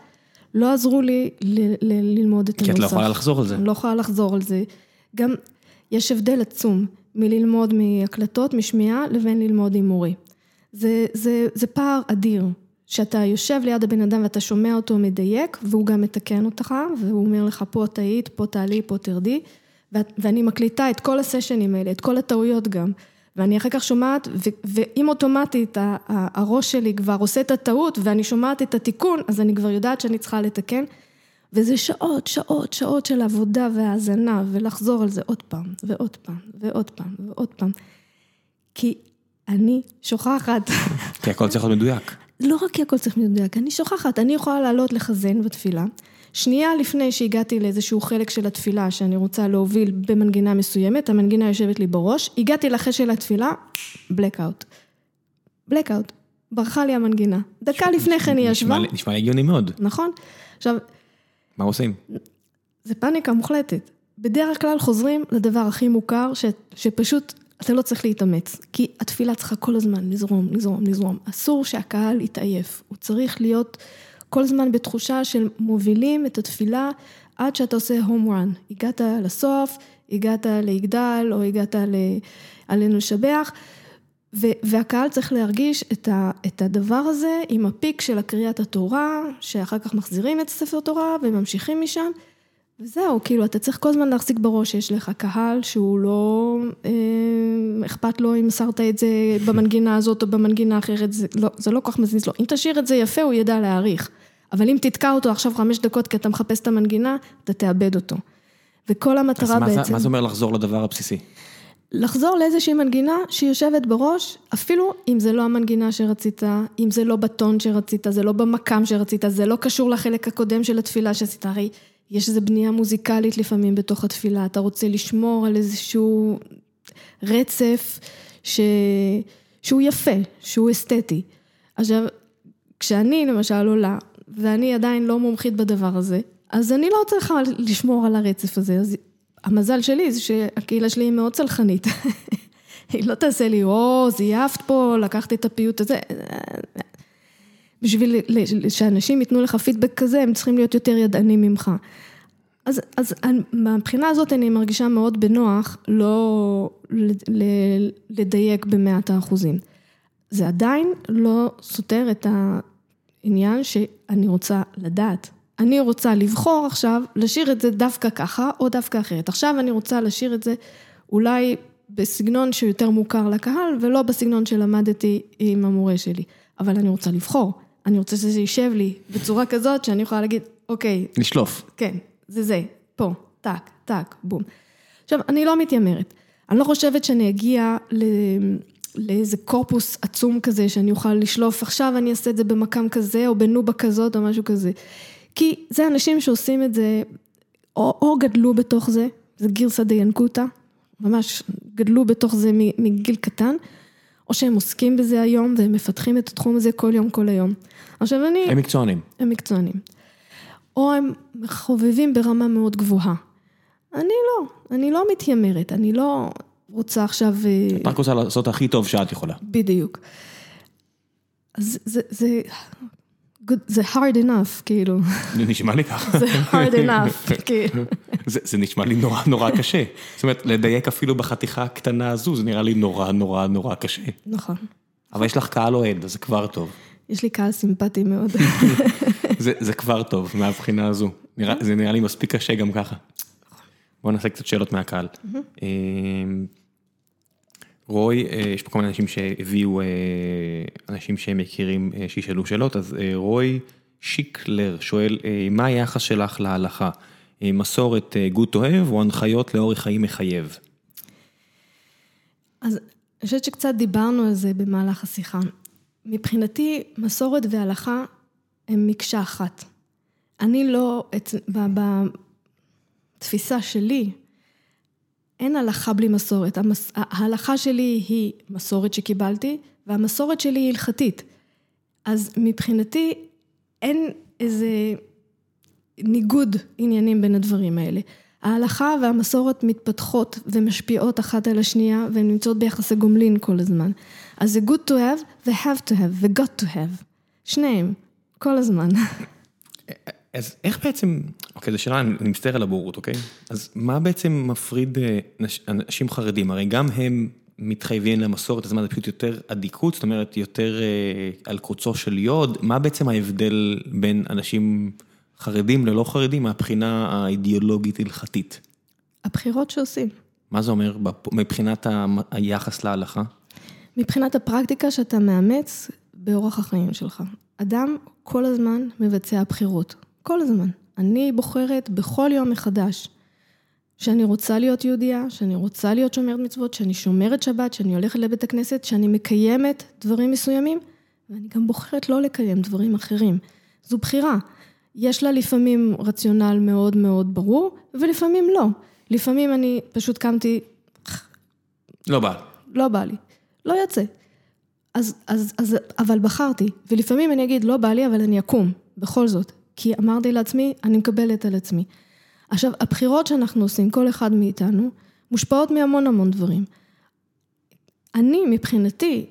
לא עזרו לי ל- ל- ללמוד את כי הנוסח. את לא יכולה לחזור על זה. אני לא יכולה לחזור על זה. גם יש הבדל עצום מללמוד מהקלטות, משמיעה, לבין ללמוד עם מורה. זה, זה, זה פער אדיר, שאתה יושב ליד הבן אדם ואתה שומע אותו מדייק, והוא גם מתקן אותך, והוא אומר לך, פה טעית, פה תעלי, פה תרדי, ואני מקליטה את כל הסשנים האלה, את כל הטעויות גם. ואני אחר כך שומעת, ואם אוטומטית הראש שלי כבר עושה את הטעות ואני שומעת את התיקון, אז אני כבר יודעת שאני צריכה לתקן. וזה שעות, שעות, שעות של עבודה והאזנה, ולחזור על זה עוד פעם, ועוד פעם, ועוד פעם, ועוד פעם. כי אני שוכחת, כי הכל צריך להיות מדויק. לא רק כי הכל צריך להיות מדויק, אני שוכחת, אני יכולה לעלות לחזן בתפילה. שנייה לפני שהגעתי לאיזשהו חלק של התפילה שאני רוצה להוביל במנגינה מסוימת, המנגינה יושבת לי בראש, הגעתי לחש של התפילה, blackout. blackout. ברחה לי המנגינה. דקה לפני כן היא ישבה, נשמע לי הגיוני מאוד. נכון? עכשיו, מה עושים? זה פאניקה מוחלטת. בדרך כלל חוזרים לדבר הכי מוכר, ש, שפשוט אתה לא צריך להתאמץ, כי התפילה צריכה כל הזמן לזרום, לזרום, לזרום. אסור שהקהל יתעייף, הוא צריך להיות כל הזמן בתחושה של מובילים את התפילה עד שאתה עושה home run. הגעת לסוף, הגעת ליגדל או הגעת ל... עלינו לשבח, ו- והקהל צריך להרגיש את, ה- את הדבר הזה עם הפיק של הקריאת התורה, שאחר כך מחזירים את הספר תורה וממשיכים משם. וזהו, כאילו, אתה צריך כל הזמן להחזיק בראש שיש לך קהל שהוא לא אה, אכפת לו אם שרת את זה במנגינה הזאת או במנגינה אחרת, זה לא, זה לא כל כך מזיז לו. אם תשאיר את זה יפה, הוא ידע להעריך. אבל אם תתקע אותו עכשיו חמש דקות כי אתה מחפש את המנגינה, אתה תאבד אותו. וכל אז המטרה מה זה- בעצם... מה זה אומר לחזור לדבר הבסיסי? לחזור לאיזושהי מנגינה שיושבת בראש, אפילו אם זה לא המנגינה שרצית, אם זה לא בטון שרצית, זה לא במקם שרצית, זה לא קשור לחלק הקודם של התפילה שעשית, הרי יש איזו בנייה מוזיקלית לפעמים בתוך התפילה, אתה רוצה לשמור על איזשהו רצף ש... שהוא יפה, שהוא אסתטי. עכשיו, כשאני למשל עולה, ואני עדיין לא מומחית בדבר הזה, אז אני לא צריכה לשמור על הרצף הזה, אז המזל שלי זה שהקהילה שלי היא מאוד צלחנית. היא לא תעשה לי, או, זייפת פה, לקחת את הפיוט הזה. בשביל שאנשים ייתנו לך פידבק כזה, הם צריכים להיות יותר ידענים ממך. אז, אז מהבחינה הזאת אני מרגישה מאוד בנוח לא לדייק במאת האחוזים. זה עדיין לא סותר את העניין שאני רוצה לדעת. אני רוצה לבחור עכשיו, לשיר את זה דווקא ככה או דווקא אחרת. עכשיו אני רוצה לשיר את זה אולי בסגנון שיותר מוכר לקהל ולא בסגנון שלמדתי עם המורה שלי. אבל אני רוצה לבחור, אני רוצה שזה יישב לי בצורה כזאת שאני יכולה להגיד, אוקיי. לשלוף. כן, זה זה, פה, טק, טק, בום. עכשיו, אני לא מתיימרת. אני לא חושבת שאני אגיע ל... לאיזה קורפוס עצום כזה שאני אוכל לשלוף, עכשיו אני אעשה את זה במקם כזה או בנובה כזאת או משהו כזה. כי זה אנשים שעושים את זה, או, או גדלו בתוך זה, זה גירסא דיינקותא, ממש גדלו בתוך זה מגיל קטן, או שהם עוסקים בזה היום והם מפתחים את התחום הזה כל יום, כל היום. עכשיו אני... הם מקצוענים. הם מקצוענים. או הם חובבים ברמה מאוד גבוהה. אני לא, אני לא מתיימרת, אני לא רוצה עכשיו... אה, את רק רוצה לעשות הכי טוב שאת יכולה. בדיוק. אז זה, זה, זה hard enough, כאילו. זה נשמע לי ככה. זה hard enough, כאילו. זה נשמע לי נורא נורא קשה. זאת אומרת, לדייק אפילו בחתיכה הקטנה הזו, זה נראה לי נורא נורא נורא קשה. נכון. אבל יש לך קהל אוהד, אז זה כבר טוב. יש לי קהל סימפטי מאוד. זה כבר טוב מהבחינה הזו. זה נראה לי מספיק קשה גם ככה. בואו נעשה קצת שאלות מהקהל. רוי, אה, יש פה כל מיני אנשים שהביאו, אה, אנשים שהם מכירים אה, שישאלו שאלות, אז רוי שיקלר שואל, מה היחס שלך להלכה? מסורת גוט אוהב או הנחיות לאורך חיים מחייב? אז אני חושבת שקצת דיברנו על זה במהלך השיחה. מבחינתי, מסורת והלכה הם מקשה אחת. אני לא, בתפיסה שלי, אין הלכה בלי מסורת. המס... ההלכה שלי היא מסורת שקיבלתי, והמסורת שלי היא הלכתית. אז מבחינתי אין איזה ניגוד עניינים בין הדברים האלה. ההלכה והמסורת מתפתחות ומשפיעות אחת על השנייה, והן נמצאות ביחסי גומלין כל הזמן. אז זה good to have ו-have to have ו-got to have. שניהם, כל הזמן. אז איך בעצם, אוקיי, זו שאלה, אני מצטער על הבורות, אוקיי? אז מה בעצם מפריד אה, אנשים חרדים? הרי גם הם מתחייבים למסורת, אז מה זה פשוט יותר אדיקות, זאת אומרת, יותר אה, על קוצו של יוד, מה בעצם ההבדל בין אנשים חרדים ללא חרדים מהבחינה האידיאולוגית-הלכתית? הבחירות שעושים. מה זה אומר מבחינת היחס להלכה? מבחינת הפרקטיקה שאתה מאמץ באורח החיים שלך. אדם כל הזמן מבצע בחירות. כל הזמן. אני בוחרת בכל יום מחדש שאני רוצה להיות יהודייה, שאני רוצה להיות שומרת מצוות, שאני שומרת שבת, שאני הולכת לבית הכנסת, שאני מקיימת דברים מסוימים, ואני גם בוחרת לא לקיים דברים אחרים. זו בחירה. יש לה לפעמים רציונל מאוד מאוד ברור, ולפעמים לא. לפעמים אני פשוט קמתי... לא בא. לא בא לי. לא יוצא. אז, אז, אז, אבל בחרתי, ולפעמים אני אגיד, לא בא לי, אבל אני אקום, בכל זאת. כי אמרתי לעצמי, אני מקבלת על עצמי. עכשיו, הבחירות שאנחנו עושים, כל אחד מאיתנו, מושפעות מהמון המון דברים. אני, מבחינתי,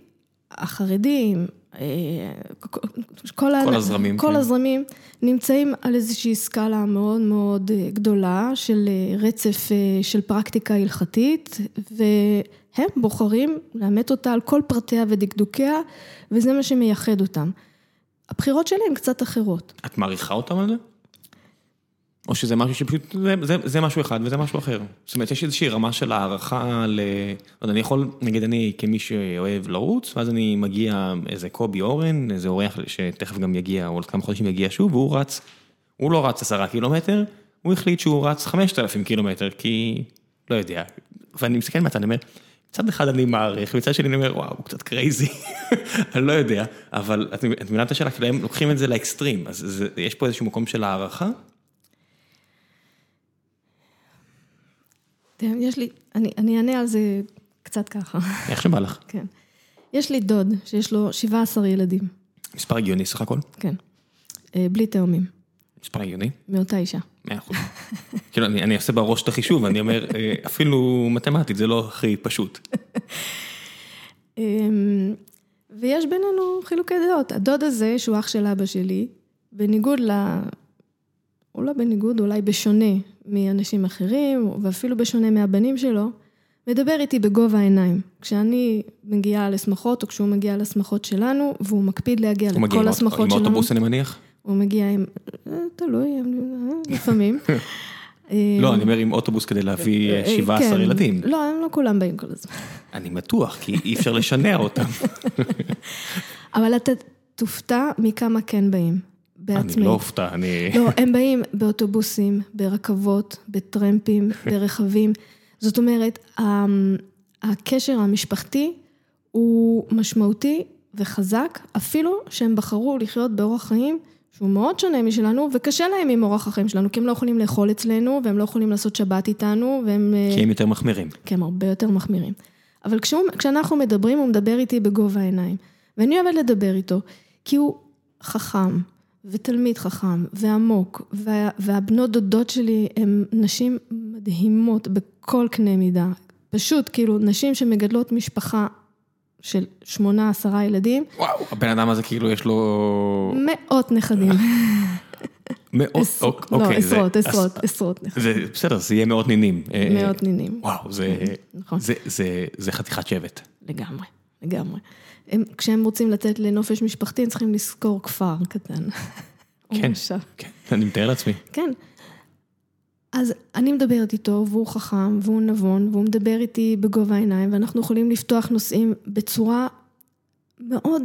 החרדים, אה, כל, כל הזרמים, כל כן. הזרמים נמצאים על איזושהי סקאלה מאוד מאוד אה, גדולה של אה, רצף של פרקטיקה הלכתית, והם בוחרים לאמת אותה על כל פרטיה ודקדוקיה, וזה מה שמייחד אותם. הבחירות שלי הן קצת אחרות. את מעריכה אותם על זה? או שזה משהו שפשוט, זה, זה, זה משהו אחד וזה משהו אחר. זאת אומרת, יש איזושהי רמה של הערכה ל... לא יודע, אני יכול, נגיד אני כמי שאוהב לרוץ, ואז אני מגיע איזה קובי אורן, איזה אורח שתכף גם יגיע, או עוד כמה חודשים יגיע שוב, והוא רץ, הוא לא רץ עשרה קילומטר, הוא החליט שהוא רץ חמשת אלפים קילומטר, כי, לא יודע, ואני מסתכל מהצד, אני אומר, מצד אחד אני מעריך, מצד שני אני אומר, וואו, הוא קצת crazy, אני לא יודע, אבל את מבינה את השאלה, כאילו הם לוקחים את זה לאקסטרים, אז זה, יש פה איזשהו מקום של הערכה? יש לי, אני, אני אענה על זה קצת ככה. איך שבא לך. כן. יש לי דוד שיש לו 17 ילדים. מספר הגיוני סך הכל? כן. אה, בלי תאומים. מספר הגיוני? מאותה אישה. מאה אחוז. כאילו, אני, אני עושה בראש את החישוב, אני אומר, אה, אפילו מתמטית, זה לא הכי פשוט. אמ, ויש בינינו חילוקי דעות. הדוד הזה, שהוא אח של אבא שלי, בניגוד ל... הוא לא בניגוד, אולי בשונה מאנשים אחרים, ואפילו בשונה מהבנים שלו, מדבר איתי בגובה העיניים. כשאני מגיעה לשמחות, או כשהוא מגיע לשמחות שלנו, והוא מקפיד להגיע לכל השמחות שלנו. הוא מגיע עם אוטובוס, אני מניח? הוא מגיע עם... אה, תלוי, אה, לפעמים. לא, אני אומר עם אוטובוס כדי להביא 17 אה, כן. ילדים. לא, הם לא כולם באים כל הזמן. אני בטוח, כי אי אפשר לשנע אותם. אבל אתה תופתע מכמה כן באים. בעצמי. אני לא אופתע, אני... לא, הם באים באוטובוסים, ברכבות, בטרמפים, ברכבים. זאת אומרת, הקשר המשפחתי הוא משמעותי וחזק, אפילו שהם בחרו לחיות באורח חיים שהוא מאוד שונה משלנו, וקשה להם עם אורח החיים שלנו, כי הם לא יכולים לאכול אצלנו, והם לא יכולים לעשות שבת איתנו, והם... אה, כי הם יותר מחמירים. כי הם הרבה יותר מחמירים. אבל כשהוא, כשאנחנו מדברים, הוא מדבר איתי בגובה העיניים. ואני אוהבת לדבר איתו, כי הוא חכם, ותלמיד חכם, ועמוק, וה, והבנות דודות שלי הן נשים מדהימות בכל קנה מידה. פשוט, כאילו, נשים שמגדלות משפחה של שמונה, עשרה ילדים. וואו, הבן אדם הזה כאילו יש לו... מאות נכדים. מאות, אוקיי. לא, עשרות, עשרות, עשרות נכדים. בסדר, זה יהיה מאות נינים. אה, מאות נינים. וואו, נכון. זה חתיכת שבט. לגמרי, לגמרי. כשהם רוצים לצאת לנופש משפחתי, הם צריכים לשכור כפר קטן. כן, כן, אני מתאר לעצמי. כן. אז אני מדברת איתו, והוא חכם, והוא נבון, והוא מדבר איתי בגובה העיניים, ואנחנו יכולים לפתוח נושאים בצורה מאוד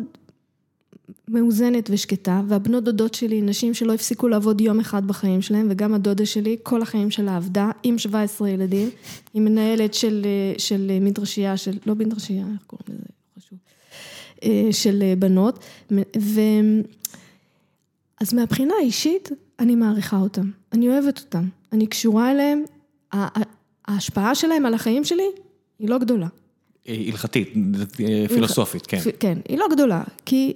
מאוזנת ושקטה, והבנות דודות שלי, נשים שלא הפסיקו לעבוד יום אחד בחיים שלהם, וגם הדודה שלי, כל החיים שלה עבדה, עם 17 ילדים, היא מנהלת של, של מדרשייה, של, לא מדרשייה, איך קוראים לזה? חשוב. אה, של בנות, ו... אז מהבחינה האישית, אני מעריכה אותם, אני אוהבת אותם, אני קשורה אליהם, ההשפעה שלהם על החיים שלי היא לא גדולה. הלכתית, פילוסופית, כן. כן, היא לא גדולה, כי,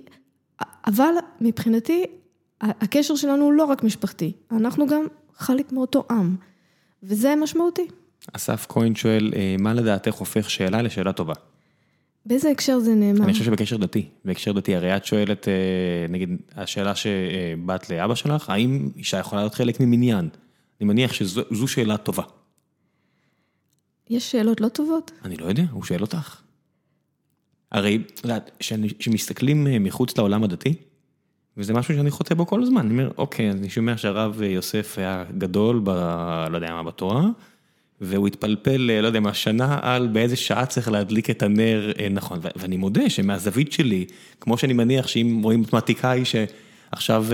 אבל מבחינתי, הקשר שלנו הוא לא רק משפחתי, אנחנו גם חלק מאותו עם, וזה משמעותי. אסף כהן שואל, אה, מה לדעתך הופך שאלה לשאלה טובה? באיזה הקשר זה נאמר? אני חושב שבקשר דתי, בהקשר דתי, הרי את שואלת, אה, נגיד, השאלה שבאת לאבא שלך, האם אישה יכולה להיות חלק ממניין? אני מניח שזו שאלה טובה. יש שאלות לא טובות? אני לא יודע, הוא שואל אותך. הרי, את יודעת, כשמסתכלים אה, מחוץ לעולם הדתי, וזה משהו שאני חוטא בו כל הזמן, אני אומר, אוקיי, אני שומע שהרב יוסף היה גדול, ב, לא יודע מה, בתורה, והוא התפלפל, אה, לא יודע מה, שנה על באיזה שעה צריך להדליק את הנר אה, נכון, ואני מודה שמהזווית שלי, כמו שאני מניח שאם רואים מתמטיקאי שעכשיו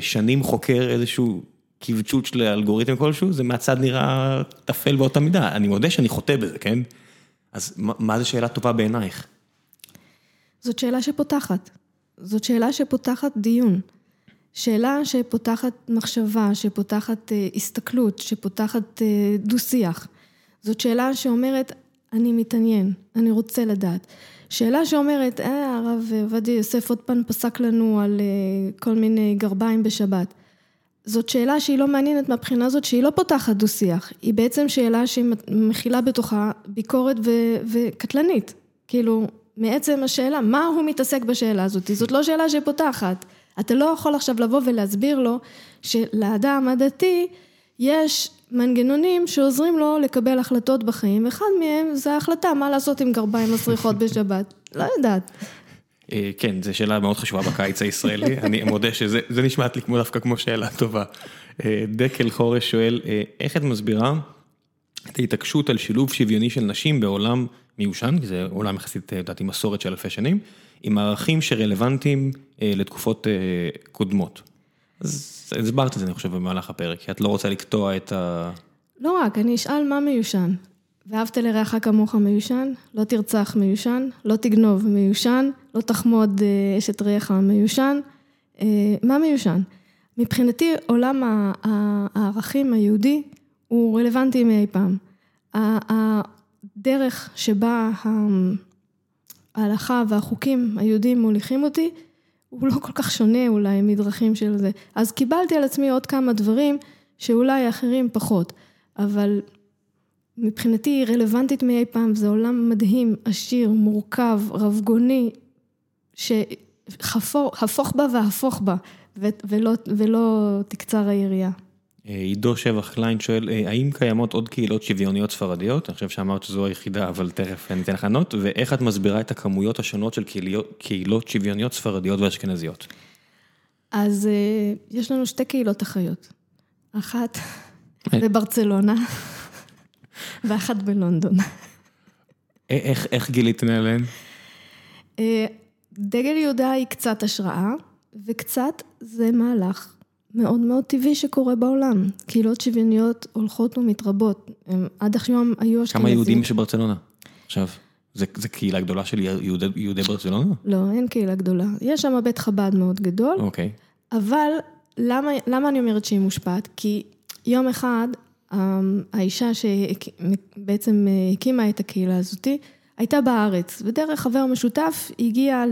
שנים חוקר איזשהו כבדשות של אלגוריתם כלשהו, זה מהצד נראה טפל באותה מידה. אני מודה שאני חוטא בזה, כן? אז מה זה שאלה טובה בעינייך? זאת שאלה שפותחת. זאת שאלה שפותחת דיון. שאלה שפותחת מחשבה, שפותחת אה, הסתכלות, שפותחת אה, דו-שיח. זאת שאלה שאומרת, אני מתעניין, אני רוצה לדעת. שאלה שאומרת, אה, הרב עובדיה יוסף עוד פעם פסק לנו על אה, כל מיני גרביים בשבת. זאת שאלה שהיא לא מעניינת מהבחינה הזאת שהיא לא פותחת דו-שיח, היא בעצם שאלה שהיא מכילה בתוכה ביקורת וקטלנית. כאילו, מעצם השאלה, מה הוא מתעסק בשאלה הזאת? זאת לא שאלה שפותחת. אתה לא יכול עכשיו לבוא ולהסביר לו שלאדם הדתי יש מנגנונים שעוזרים לו לקבל החלטות בחיים, ואחד מהם זה ההחלטה מה לעשות עם גרביים מסריחות בשבת. לא יודעת. אה, כן, זו שאלה מאוד חשובה בקיץ הישראלי, אני מודה שזה נשמעת לי כמו דווקא כמו שאלה טובה. אה, דקל חורש שואל, אה, איך את מסבירה את ההתעקשות על שילוב שוויוני של נשים בעולם מיושן, כי זה עולם יחסית, לדעתי, מסורת של אלפי שנים, עם ערכים שרלוונטיים לתקופות קודמות. אז הסברת את זה, אני חושב, במהלך הפרק, כי את לא רוצה לקטוע את ה... לא רק, אני אשאל מה מיושן. ואהבת לרעך כמוך מיושן, לא תרצח מיושן, לא תגנוב מיושן, לא תחמוד אה, אשת רעך מיושן. אה, מה מיושן? מבחינתי עולם הערכים היהודי הוא רלוונטי מאי פעם. הדרך שבה ההלכה והחוקים היהודיים מוליכים אותי, הוא לא כל כך שונה אולי מדרכים של זה. אז קיבלתי על עצמי עוד כמה דברים שאולי האחרים פחות, אבל מבחינתי היא רלוונטית מאי פעם, זה עולם מדהים, עשיר, מורכב, רבגוני, שהפוך בה והפוך בה, ולא, ולא תקצר היריעה. עידו שבח קליין שואל, האם קיימות עוד קהילות שוויוניות ספרדיות? אני חושב שאמרת שזו היחידה, אבל תכף אני אתן לך לענות, ואיך את מסבירה את הכמויות השונות של קהילות שוויוניות ספרדיות ואשכנזיות? אז יש לנו שתי קהילות אחיות, אחת בברצלונה ואחת בלונדון. איך גיליתם עליהן? דגל יהודה היא קצת השראה, וקצת זה מהלך מאוד מאוד טבעי שקורה בעולם. קהילות שוויוניות הולכות ומתרבות, עד היום היו אשכנזים. כמה יהודים יש בברצלונה עכשיו? זה קהילה גדולה של יהודי ברצלונה? לא, אין קהילה גדולה. יש שם בית חב"ד מאוד גדול. אוקיי. אבל למה אני אומרת שהיא מושפעת? כי יום אחד האישה שבעצם הקימה את הקהילה הזאתי, הייתה בארץ, ודרך חבר משותף הגיעה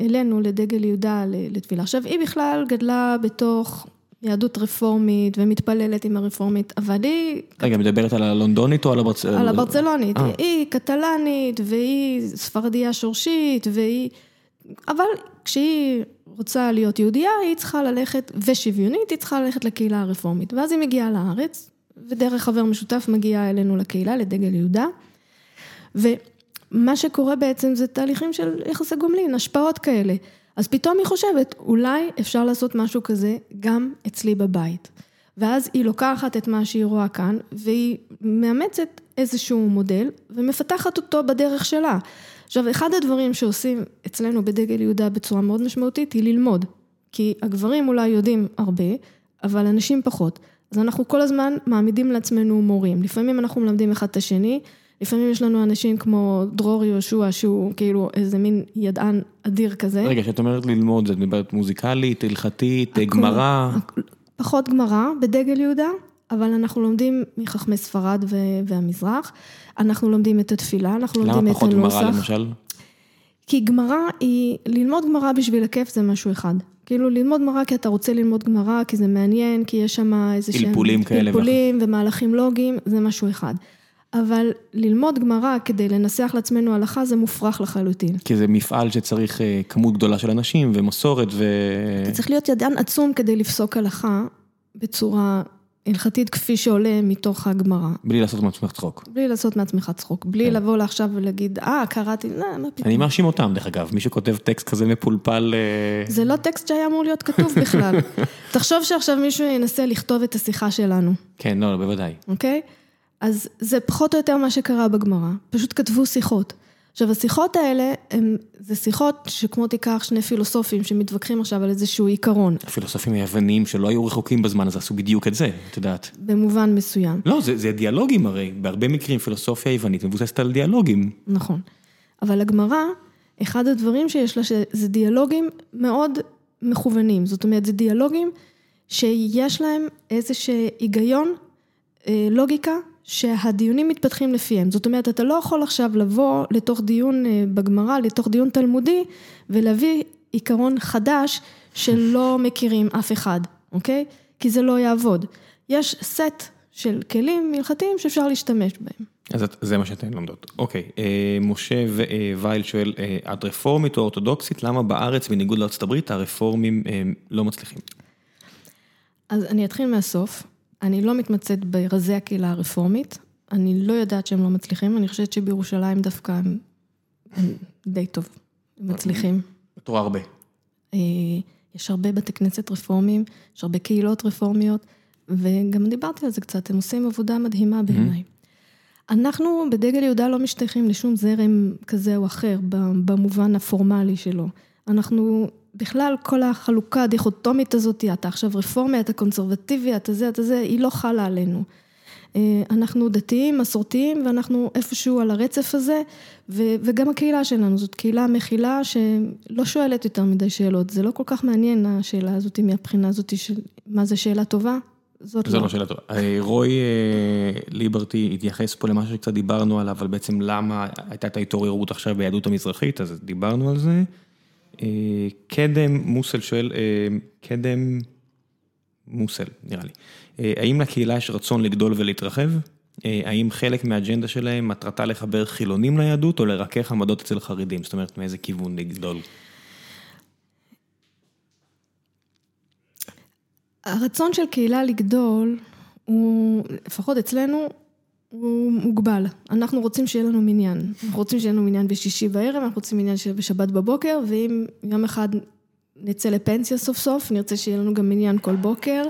אלינו לדגל יהודה לתפילה. עכשיו, היא בכלל גדלה בתוך יהדות רפורמית ומתפללת עם הרפורמית, אבל היא... רגע, מדברת על הלונדונית או על הברצלונית? על הברצלונית. היא קטלנית והיא ספרדיה שורשית והיא... אבל כשהיא רוצה להיות יהודייה, היא צריכה ללכת, ושוויונית, היא צריכה ללכת לקהילה הרפורמית. ואז היא מגיעה לארץ, ודרך חבר משותף מגיעה אלינו לקהילה, לדגל יהודה. ומה שקורה בעצם זה תהליכים של יחסי גומלין, השפעות כאלה. אז פתאום היא חושבת, אולי אפשר לעשות משהו כזה גם אצלי בבית. ואז היא לוקחת את מה שהיא רואה כאן, והיא מאמצת איזשהו מודל, ומפתחת אותו בדרך שלה. עכשיו, אחד הדברים שעושים אצלנו בדגל יהודה בצורה מאוד משמעותית, היא ללמוד. כי הגברים אולי יודעים הרבה, אבל אנשים פחות. אז אנחנו כל הזמן מעמידים לעצמנו מורים. לפעמים אנחנו מלמדים אחד את השני, לפעמים יש לנו אנשים כמו דרור יהושע, שהוא כאילו איזה מין ידען אדיר כזה. רגע, כשאת אומרת ללמוד, את מדברת מוזיקלית, הלכתית, גמרא? פחות גמרא בדגל יהודה, אבל אנחנו לומדים מחכמי ספרד והמזרח, אנחנו לומדים את התפילה, אנחנו לומדים את הנוסח. למה פחות גמרא למשל? כי גמרא היא, ללמוד גמרא בשביל הכיף זה משהו אחד. כאילו ללמוד גמרא כי אתה רוצה ללמוד גמרא, כי זה מעניין, כי יש שם איזה שהם... פלפולים כאלה. פלפולים ומהלכים לוגיים, זה משהו אחד. אבל ללמוד גמרא כדי לנסח לעצמנו הלכה זה מופרך לחלוטין. כי זה מפעל שצריך כמות גדולה של אנשים ומסורת ו... אתה צריך להיות ידען עצום כדי לפסוק הלכה בצורה הלכתית כפי שעולה מתוך הגמרא. בלי לעשות מעצמך צחוק. בלי לעשות מעצמך צחוק, בלי לבוא לעכשיו ולהגיד, אה, קראתי, לא, מה פתאום. אני מאשים אותם, דרך אגב, מי שכותב טקסט כזה מפולפל... זה לא טקסט שהיה אמור להיות כתוב בכלל. תחשוב שעכשיו מישהו ינסה לכתוב את השיחה שלנו. כן, לא, בוודאי. אוקיי? אז זה פחות או יותר מה שקרה בגמרא, פשוט כתבו שיחות. עכשיו, השיחות האלה, זה שיחות שכמו תיקח שני פילוסופים שמתווכחים עכשיו על איזשהו עיקרון. הפילוסופים היוונים שלא היו רחוקים בזמן הזה עשו בדיוק את זה, את יודעת. במובן מסוים. לא, זה, זה דיאלוגים הרי, בהרבה מקרים פילוסופיה היוונית מבוססת על דיאלוגים. נכון, אבל הגמרא, אחד הדברים שיש לה, זה דיאלוגים מאוד מכוונים, זאת אומרת, זה דיאלוגים שיש להם איזשהו היגיון, לוגיקה. שהדיונים מתפתחים לפיהם, זאת אומרת, אתה לא יכול עכשיו לבוא לתוך דיון בגמרא, לתוך דיון תלמודי, ולהביא עיקרון חדש שלא מכירים אף אחד, אוקיי? כי זה לא יעבוד. יש סט של כלים הלכתיים שאפשר להשתמש בהם. אז זה מה שאתן לומדות. אוקיי, משה וייל שואל, את רפורמית או אורתודוקסית, למה בארץ, בניגוד לארצות הברית, הרפורמים לא מצליחים? אז אני אתחיל מהסוף. אני לא מתמצאת ברזי הקהילה הרפורמית, אני לא יודעת שהם לא מצליחים, אני חושבת שבירושלים דווקא הם די טוב, הם מצליחים. את רואה הרבה. יש הרבה בתי כנסת רפורמיים, יש הרבה קהילות רפורמיות, וגם דיברתי על זה קצת, הם עושים עבודה מדהימה בעיניי. אנחנו בדגל יהודה לא משתייכים לשום זרם כזה או אחר, במובן הפורמלי שלו. אנחנו... בכלל כל החלוקה הדיכוטומית הזאת, אתה עכשיו רפורמי, אתה קונסרבטיבי, אתה זה, אתה זה, היא לא חלה עלינו. אנחנו דתיים, מסורתיים, ואנחנו איפשהו על הרצף הזה, וגם הקהילה שלנו, זאת קהילה מכילה שלא שואלת יותר מדי שאלות, זה לא כל כך מעניין השאלה הזאת מהבחינה הזאת של מה זה שאלה טובה, זאת לא. זה לא שאלה טובה. רוי ליברטי התייחס פה למה שקצת דיברנו עליו, אבל בעצם למה הייתה את ההתעוררות עכשיו ביהדות המזרחית, אז דיברנו על זה. אה, קדם מוסל שואל, אה, קדם מוסל, נראה לי. אה, האם לקהילה יש רצון לגדול ולהתרחב? האם חלק מהאג'נדה שלהם מטרתה לחבר חילונים ליהדות או לרכך עמדות אצל חרדים? זאת אומרת, מאיזה כיוון לגדול? הרצון של קהילה לגדול, הוא, לפחות אצלנו, הוא מוגבל. אנחנו רוצים שיהיה לנו מניין. אנחנו רוצים שיהיה לנו מניין בשישי בערב, אנחנו רוצים מניין בשבת בבוקר, ואם יום אחד נצא לפנסיה סוף סוף, נרצה שיהיה לנו גם מניין כל בוקר,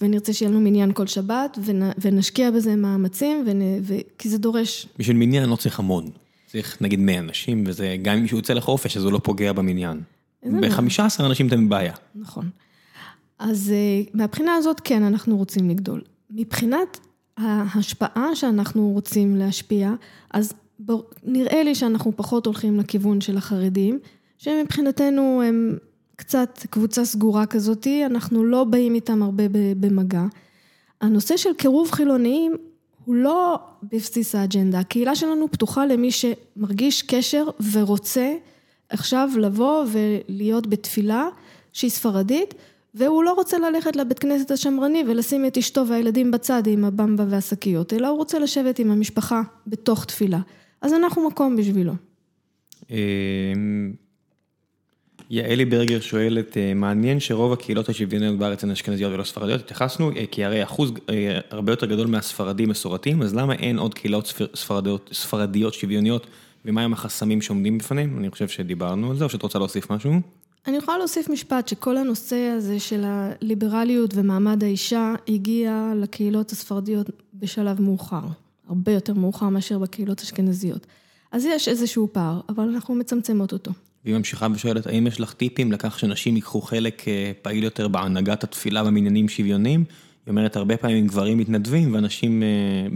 ונרצה שיהיה לנו מניין כל שבת, ונשקיע בזה מאמצים, ונ... ו... כי זה דורש. בשביל מניין לא צריך המון. צריך נגיד 100 אנשים, וזה גם אם מישהו יוצא לחופש, אז הוא לא פוגע במניין. ב-15 אנשים אתם בבעיה. נכון. אז אה, מהבחינה הזאת, כן, אנחנו רוצים לגדול. מבחינת ההשפעה שאנחנו רוצים להשפיע, אז נראה לי שאנחנו פחות הולכים לכיוון של החרדים, שמבחינתנו הם קצת קבוצה סגורה כזאתי, אנחנו לא באים איתם הרבה במגע. הנושא של קירוב חילוניים הוא לא בבסיס האג'נדה, הקהילה שלנו פתוחה למי שמרגיש קשר ורוצה עכשיו לבוא ולהיות בתפילה שהיא ספרדית. והוא לא רוצה ללכת לבית כנסת השמרני ולשים את אשתו והילדים בצד עם הבמבה והשקיות, אלא הוא רוצה לשבת עם המשפחה בתוך תפילה. אז אנחנו מקום בשבילו. אמ, יעלי ברגר שואלת, אה, מעניין שרוב הקהילות השוויוניות בארץ הן אשכנזיות ולא ספרדיות, התייחסנו, אה, כי הרי אחוז אה, הרבה יותר גדול מהספרדים מסורתיים, אז למה אין עוד קהילות ספרדיות, ספרדיות שוויוניות, ומהם החסמים שעומדים בפניהם? אני חושב שדיברנו על זה, או שאת רוצה להוסיף משהו? אני יכולה להוסיף משפט, שכל הנושא הזה של הליברליות ומעמד האישה הגיע לקהילות הספרדיות בשלב מאוחר, הרבה יותר מאוחר מאשר בקהילות אשכנזיות. אז יש איזשהו פער, אבל אנחנו מצמצמות אותו. והיא ממשיכה ושואלת, האם יש לך טיפים לכך שנשים ייקחו חלק אה, פעיל יותר בהנהגת התפילה במניינים שוויוניים? היא אומרת, הרבה פעמים גברים מתנדבים ואנשים אה,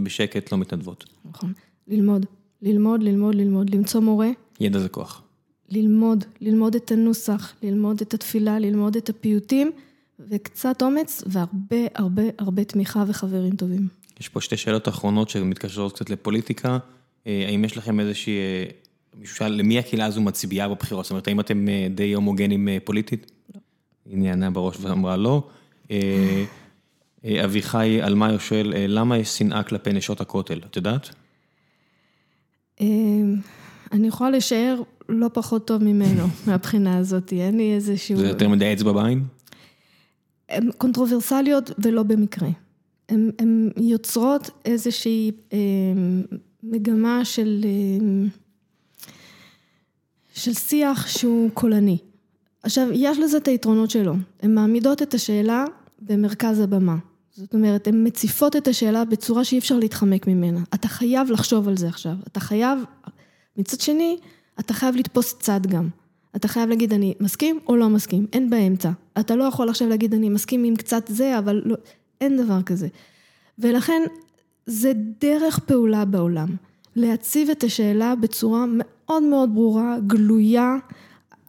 בשקט לא מתנדבות. נכון, ללמוד, ללמוד, ללמוד, ללמוד, למצוא מורה. ידע זה כוח. ללמוד, ללמוד את הנוסח, ללמוד את התפילה, ללמוד את הפיוטים, וקצת אומץ והרבה הרבה הרבה תמיכה וחברים טובים. יש פה שתי שאלות אחרונות שמתקשרות קצת לפוליטיקה. אה, האם יש לכם איזושהי, אה, מישהו שאל, למי הקהילה הזו מצביעה בבחירות? זאת אומרת, האם אתם אה, די הומוגנים פוליטית? לא. היא נענה בראש ואמרה לא. אביחי אלמאיו שואל, למה יש שנאה כלפי נשות הכותל? את יודעת? אני יכולה לשער לא פחות טוב ממנו, מהבחינה הזאת, אין לי איזשהו... זה יותר מדי אצבע בעין? הן קונטרוברסליות ולא במקרה. הן יוצרות איזושהי אה, מגמה של, אה, של שיח שהוא קולני. עכשיו, יש לזה את היתרונות שלו. הן מעמידות את השאלה במרכז הבמה. זאת אומרת, הן מציפות את השאלה בצורה שאי אפשר להתחמק ממנה. אתה חייב לחשוב על זה עכשיו. אתה חייב... מצד שני, אתה חייב לתפוס צד גם. אתה חייב להגיד אני מסכים או לא מסכים, אין באמצע. אתה לא יכול עכשיו להגיד אני מסכים עם קצת זה, אבל לא, אין דבר כזה. ולכן זה דרך פעולה בעולם. להציב את השאלה בצורה מאוד מאוד ברורה, גלויה,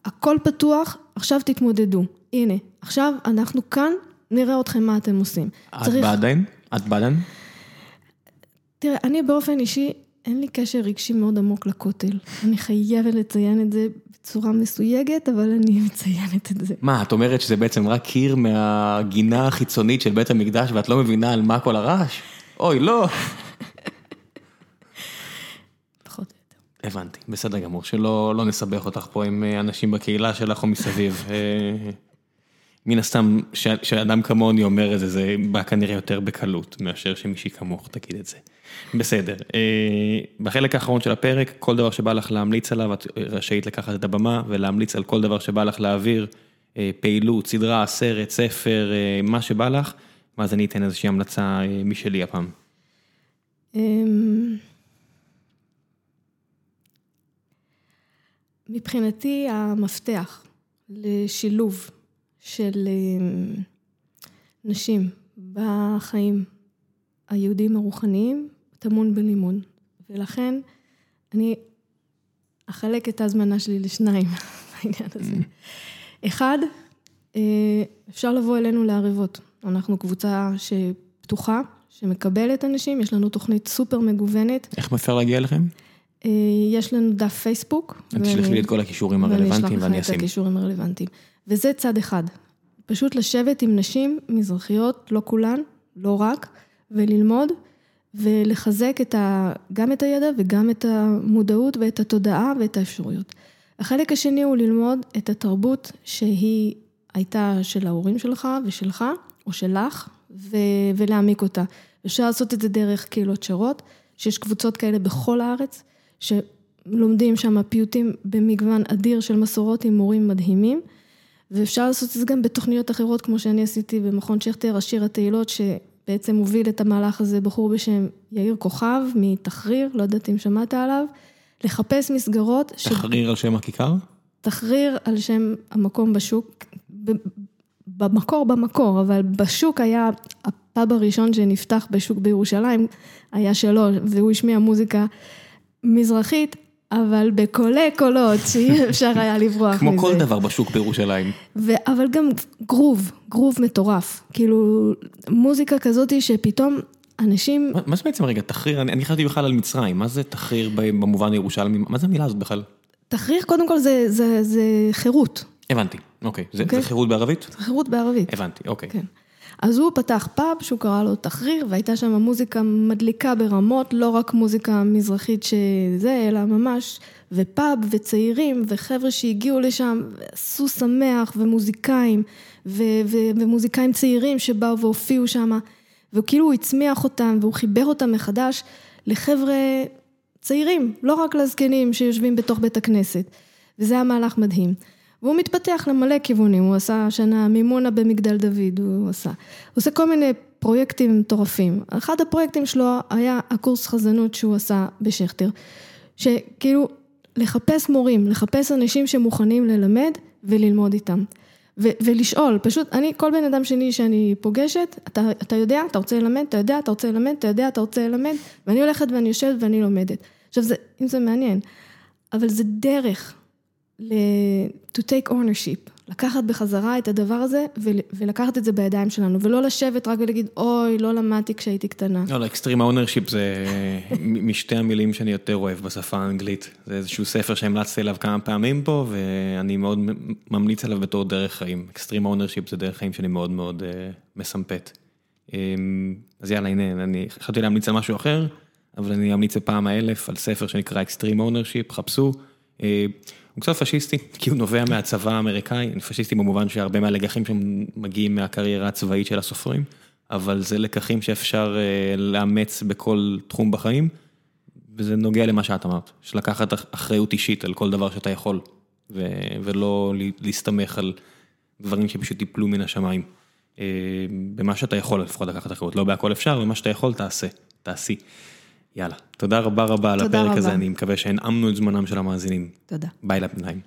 הכל פתוח, עכשיו תתמודדו. הנה, עכשיו אנחנו כאן, נראה אתכם מה אתם עושים. את צריך... בעדן? את בעדן? תראה, אני באופן אישי אין לי קשר רגשי מאוד עמוק לכותל. אני חייבת לציין את זה בצורה מסויגת, אבל אני מציינת את זה. מה, את אומרת שזה בעצם רק קיר מהגינה החיצונית של בית המקדש ואת לא מבינה על מה כל הרעש? אוי, לא. פחות או יותר. הבנתי, בסדר גמור, שלא לא נסבך אותך פה עם אה, אנשים בקהילה שלך או מסביב. אה, מן הסתם, שאדם כמוני אומר את זה, זה בא כנראה יותר בקלות מאשר שמישהי כמוך תגיד את זה. בסדר. אה, בחלק האחרון של הפרק, כל דבר שבא לך להמליץ עליו, את רשאית לקחת את הבמה ולהמליץ על כל דבר שבא לך להעביר, אה, פעילות, סדרה, סרט, ספר, אה, מה שבא לך, ואז אני אתן איזושהי המלצה משלי הפעם. אמ, מבחינתי המפתח לשילוב של נשים בחיים היהודים הרוחניים טמון בלימון, ולכן אני אחלק את ההזמנה שלי לשניים בעניין הזה. אחד, אה, אפשר לבוא אלינו לערבות. אנחנו קבוצה שפתוחה, שמקבלת אנשים, יש לנו תוכנית סופר מגוונת. איך אפשר להגיע אליכם? יש לנו דף פייסבוק. תשלחי לי את כל הכישורים הרלוונטיים ואני אשים. ואני אשלח לך את הכישורים הרלוונטיים. וזה צד אחד. פשוט לשבת עם נשים מזרחיות, לא כולן, לא רק, וללמוד, ולחזק את ה, גם את הידע וגם את המודעות ואת התודעה ואת האפשרויות. החלק השני הוא ללמוד את התרבות שהיא הייתה של ההורים שלך ושלך, או שלך, ו, ולהעמיק אותה. אפשר לעשות את זה דרך קהילות שרות, שיש קבוצות כאלה בכל הארץ, שלומדים שם פיוטים במגוון אדיר של מסורות עם מורים מדהימים. ואפשר לעשות את זה גם בתוכניות אחרות, כמו שאני עשיתי במכון שכטר, השיר התהילות, שבעצם הוביל את המהלך הזה בחור בשם יאיר כוכב, מתחריר, לא יודעת אם שמעת עליו, לחפש מסגרות. תחריר ש... על שם הכיכר? תחריר על שם המקום בשוק, במקור במקור, אבל בשוק היה הפאב הראשון שנפתח בשוק בירושלים, היה שלו, והוא השמיע מוזיקה מזרחית, אבל בקולי קולות, שאי אפשר היה לברוח מזה. כמו כל דבר בשוק בירושלים. אבל גם גרוב, גרוב מטורף. כאילו, מוזיקה כזאת שפתאום אנשים... מה זה בעצם רגע, תחריר? אני חשבתי בכלל על מצרים, מה זה תחריר במובן ירושלמי? מה זה המילה הזאת בכלל? תחריר קודם כל זה חירות. הבנתי, אוקיי. זה אוקיי? חירות בערבית? חירות בערבית. הבנתי, אוקיי. אז הוא פתח פאב שהוא קרא לו תחריר, והייתה שם מוזיקה מדליקה ברמות, לא רק מוזיקה מזרחית שזה, אלא ממש, ופאב וצעירים וחבר'ה שהגיעו לשם, ועשו שמח ומוזיקאים, ו- ו- ומוזיקאים צעירים שבאו והופיעו שם, וכאילו הוא הצמיח אותם והוא חיבר אותם מחדש לחבר'ה צעירים, לא רק לזקנים שיושבים בתוך בית הכנסת, וזה היה מהלך מדהים. והוא מתפתח למלא כיוונים, הוא עשה השנה מימונה במגדל דוד, הוא עשה. הוא עושה כל מיני פרויקטים מטורפים. אחד הפרויקטים שלו היה הקורס חזנות שהוא עשה בשכטר, שכאילו לחפש מורים, לחפש אנשים שמוכנים ללמד וללמוד איתם. ו- ולשאול, פשוט, אני, כל בן אדם שני שאני פוגשת, אתה, אתה יודע, אתה רוצה ללמד, אתה יודע, אתה רוצה ללמד, אתה יודע, אתה רוצה ללמד, ואני הולכת ואני יושבת ואני לומדת. עכשיו, זה, אם זה מעניין, אבל זה דרך, to take ownership, לקחת בחזרה את הדבר הזה ולקחת את זה בידיים שלנו, ולא לשבת רק ולהגיד, אוי, לא למדתי כשהייתי קטנה. לא, extreme ownership זה משתי המילים שאני יותר אוהב בשפה האנגלית. זה איזשהו ספר שהמלצתי עליו כמה פעמים פה, ואני מאוד ממליץ עליו בתור דרך חיים. extreme ownership זה דרך חיים שאני מאוד מאוד מסמפת. אמ, אז יאללה, הנה, אני חשבתי להמליץ על משהו אחר, אבל אני אמליץ בפעם האלף על ספר שנקרא Extreme Ownership, חפשו. הוא קצת פשיסטי, כי הוא נובע מהצבא האמריקאי, פשיסטי במובן שהרבה מהלקחים שם מגיעים מהקריירה הצבאית של הסופרים, אבל זה לקחים שאפשר אה, לאמץ בכל תחום בחיים, וזה נוגע למה שאת אמרת, של לקחת אחריות אישית על כל דבר שאתה יכול, ולא להסתמך על דברים שפשוט ייפלו מן השמיים. אה, במה שאתה יכול לפחות לקחת אחריות, לא בהכל אפשר, ומה שאתה יכול תעשה, תעשי. יאללה, תודה רבה רבה על הפרק. הזה, אני מקווה שהנעמנו את זמנם של המאזינים. תודה. ביי לפניים.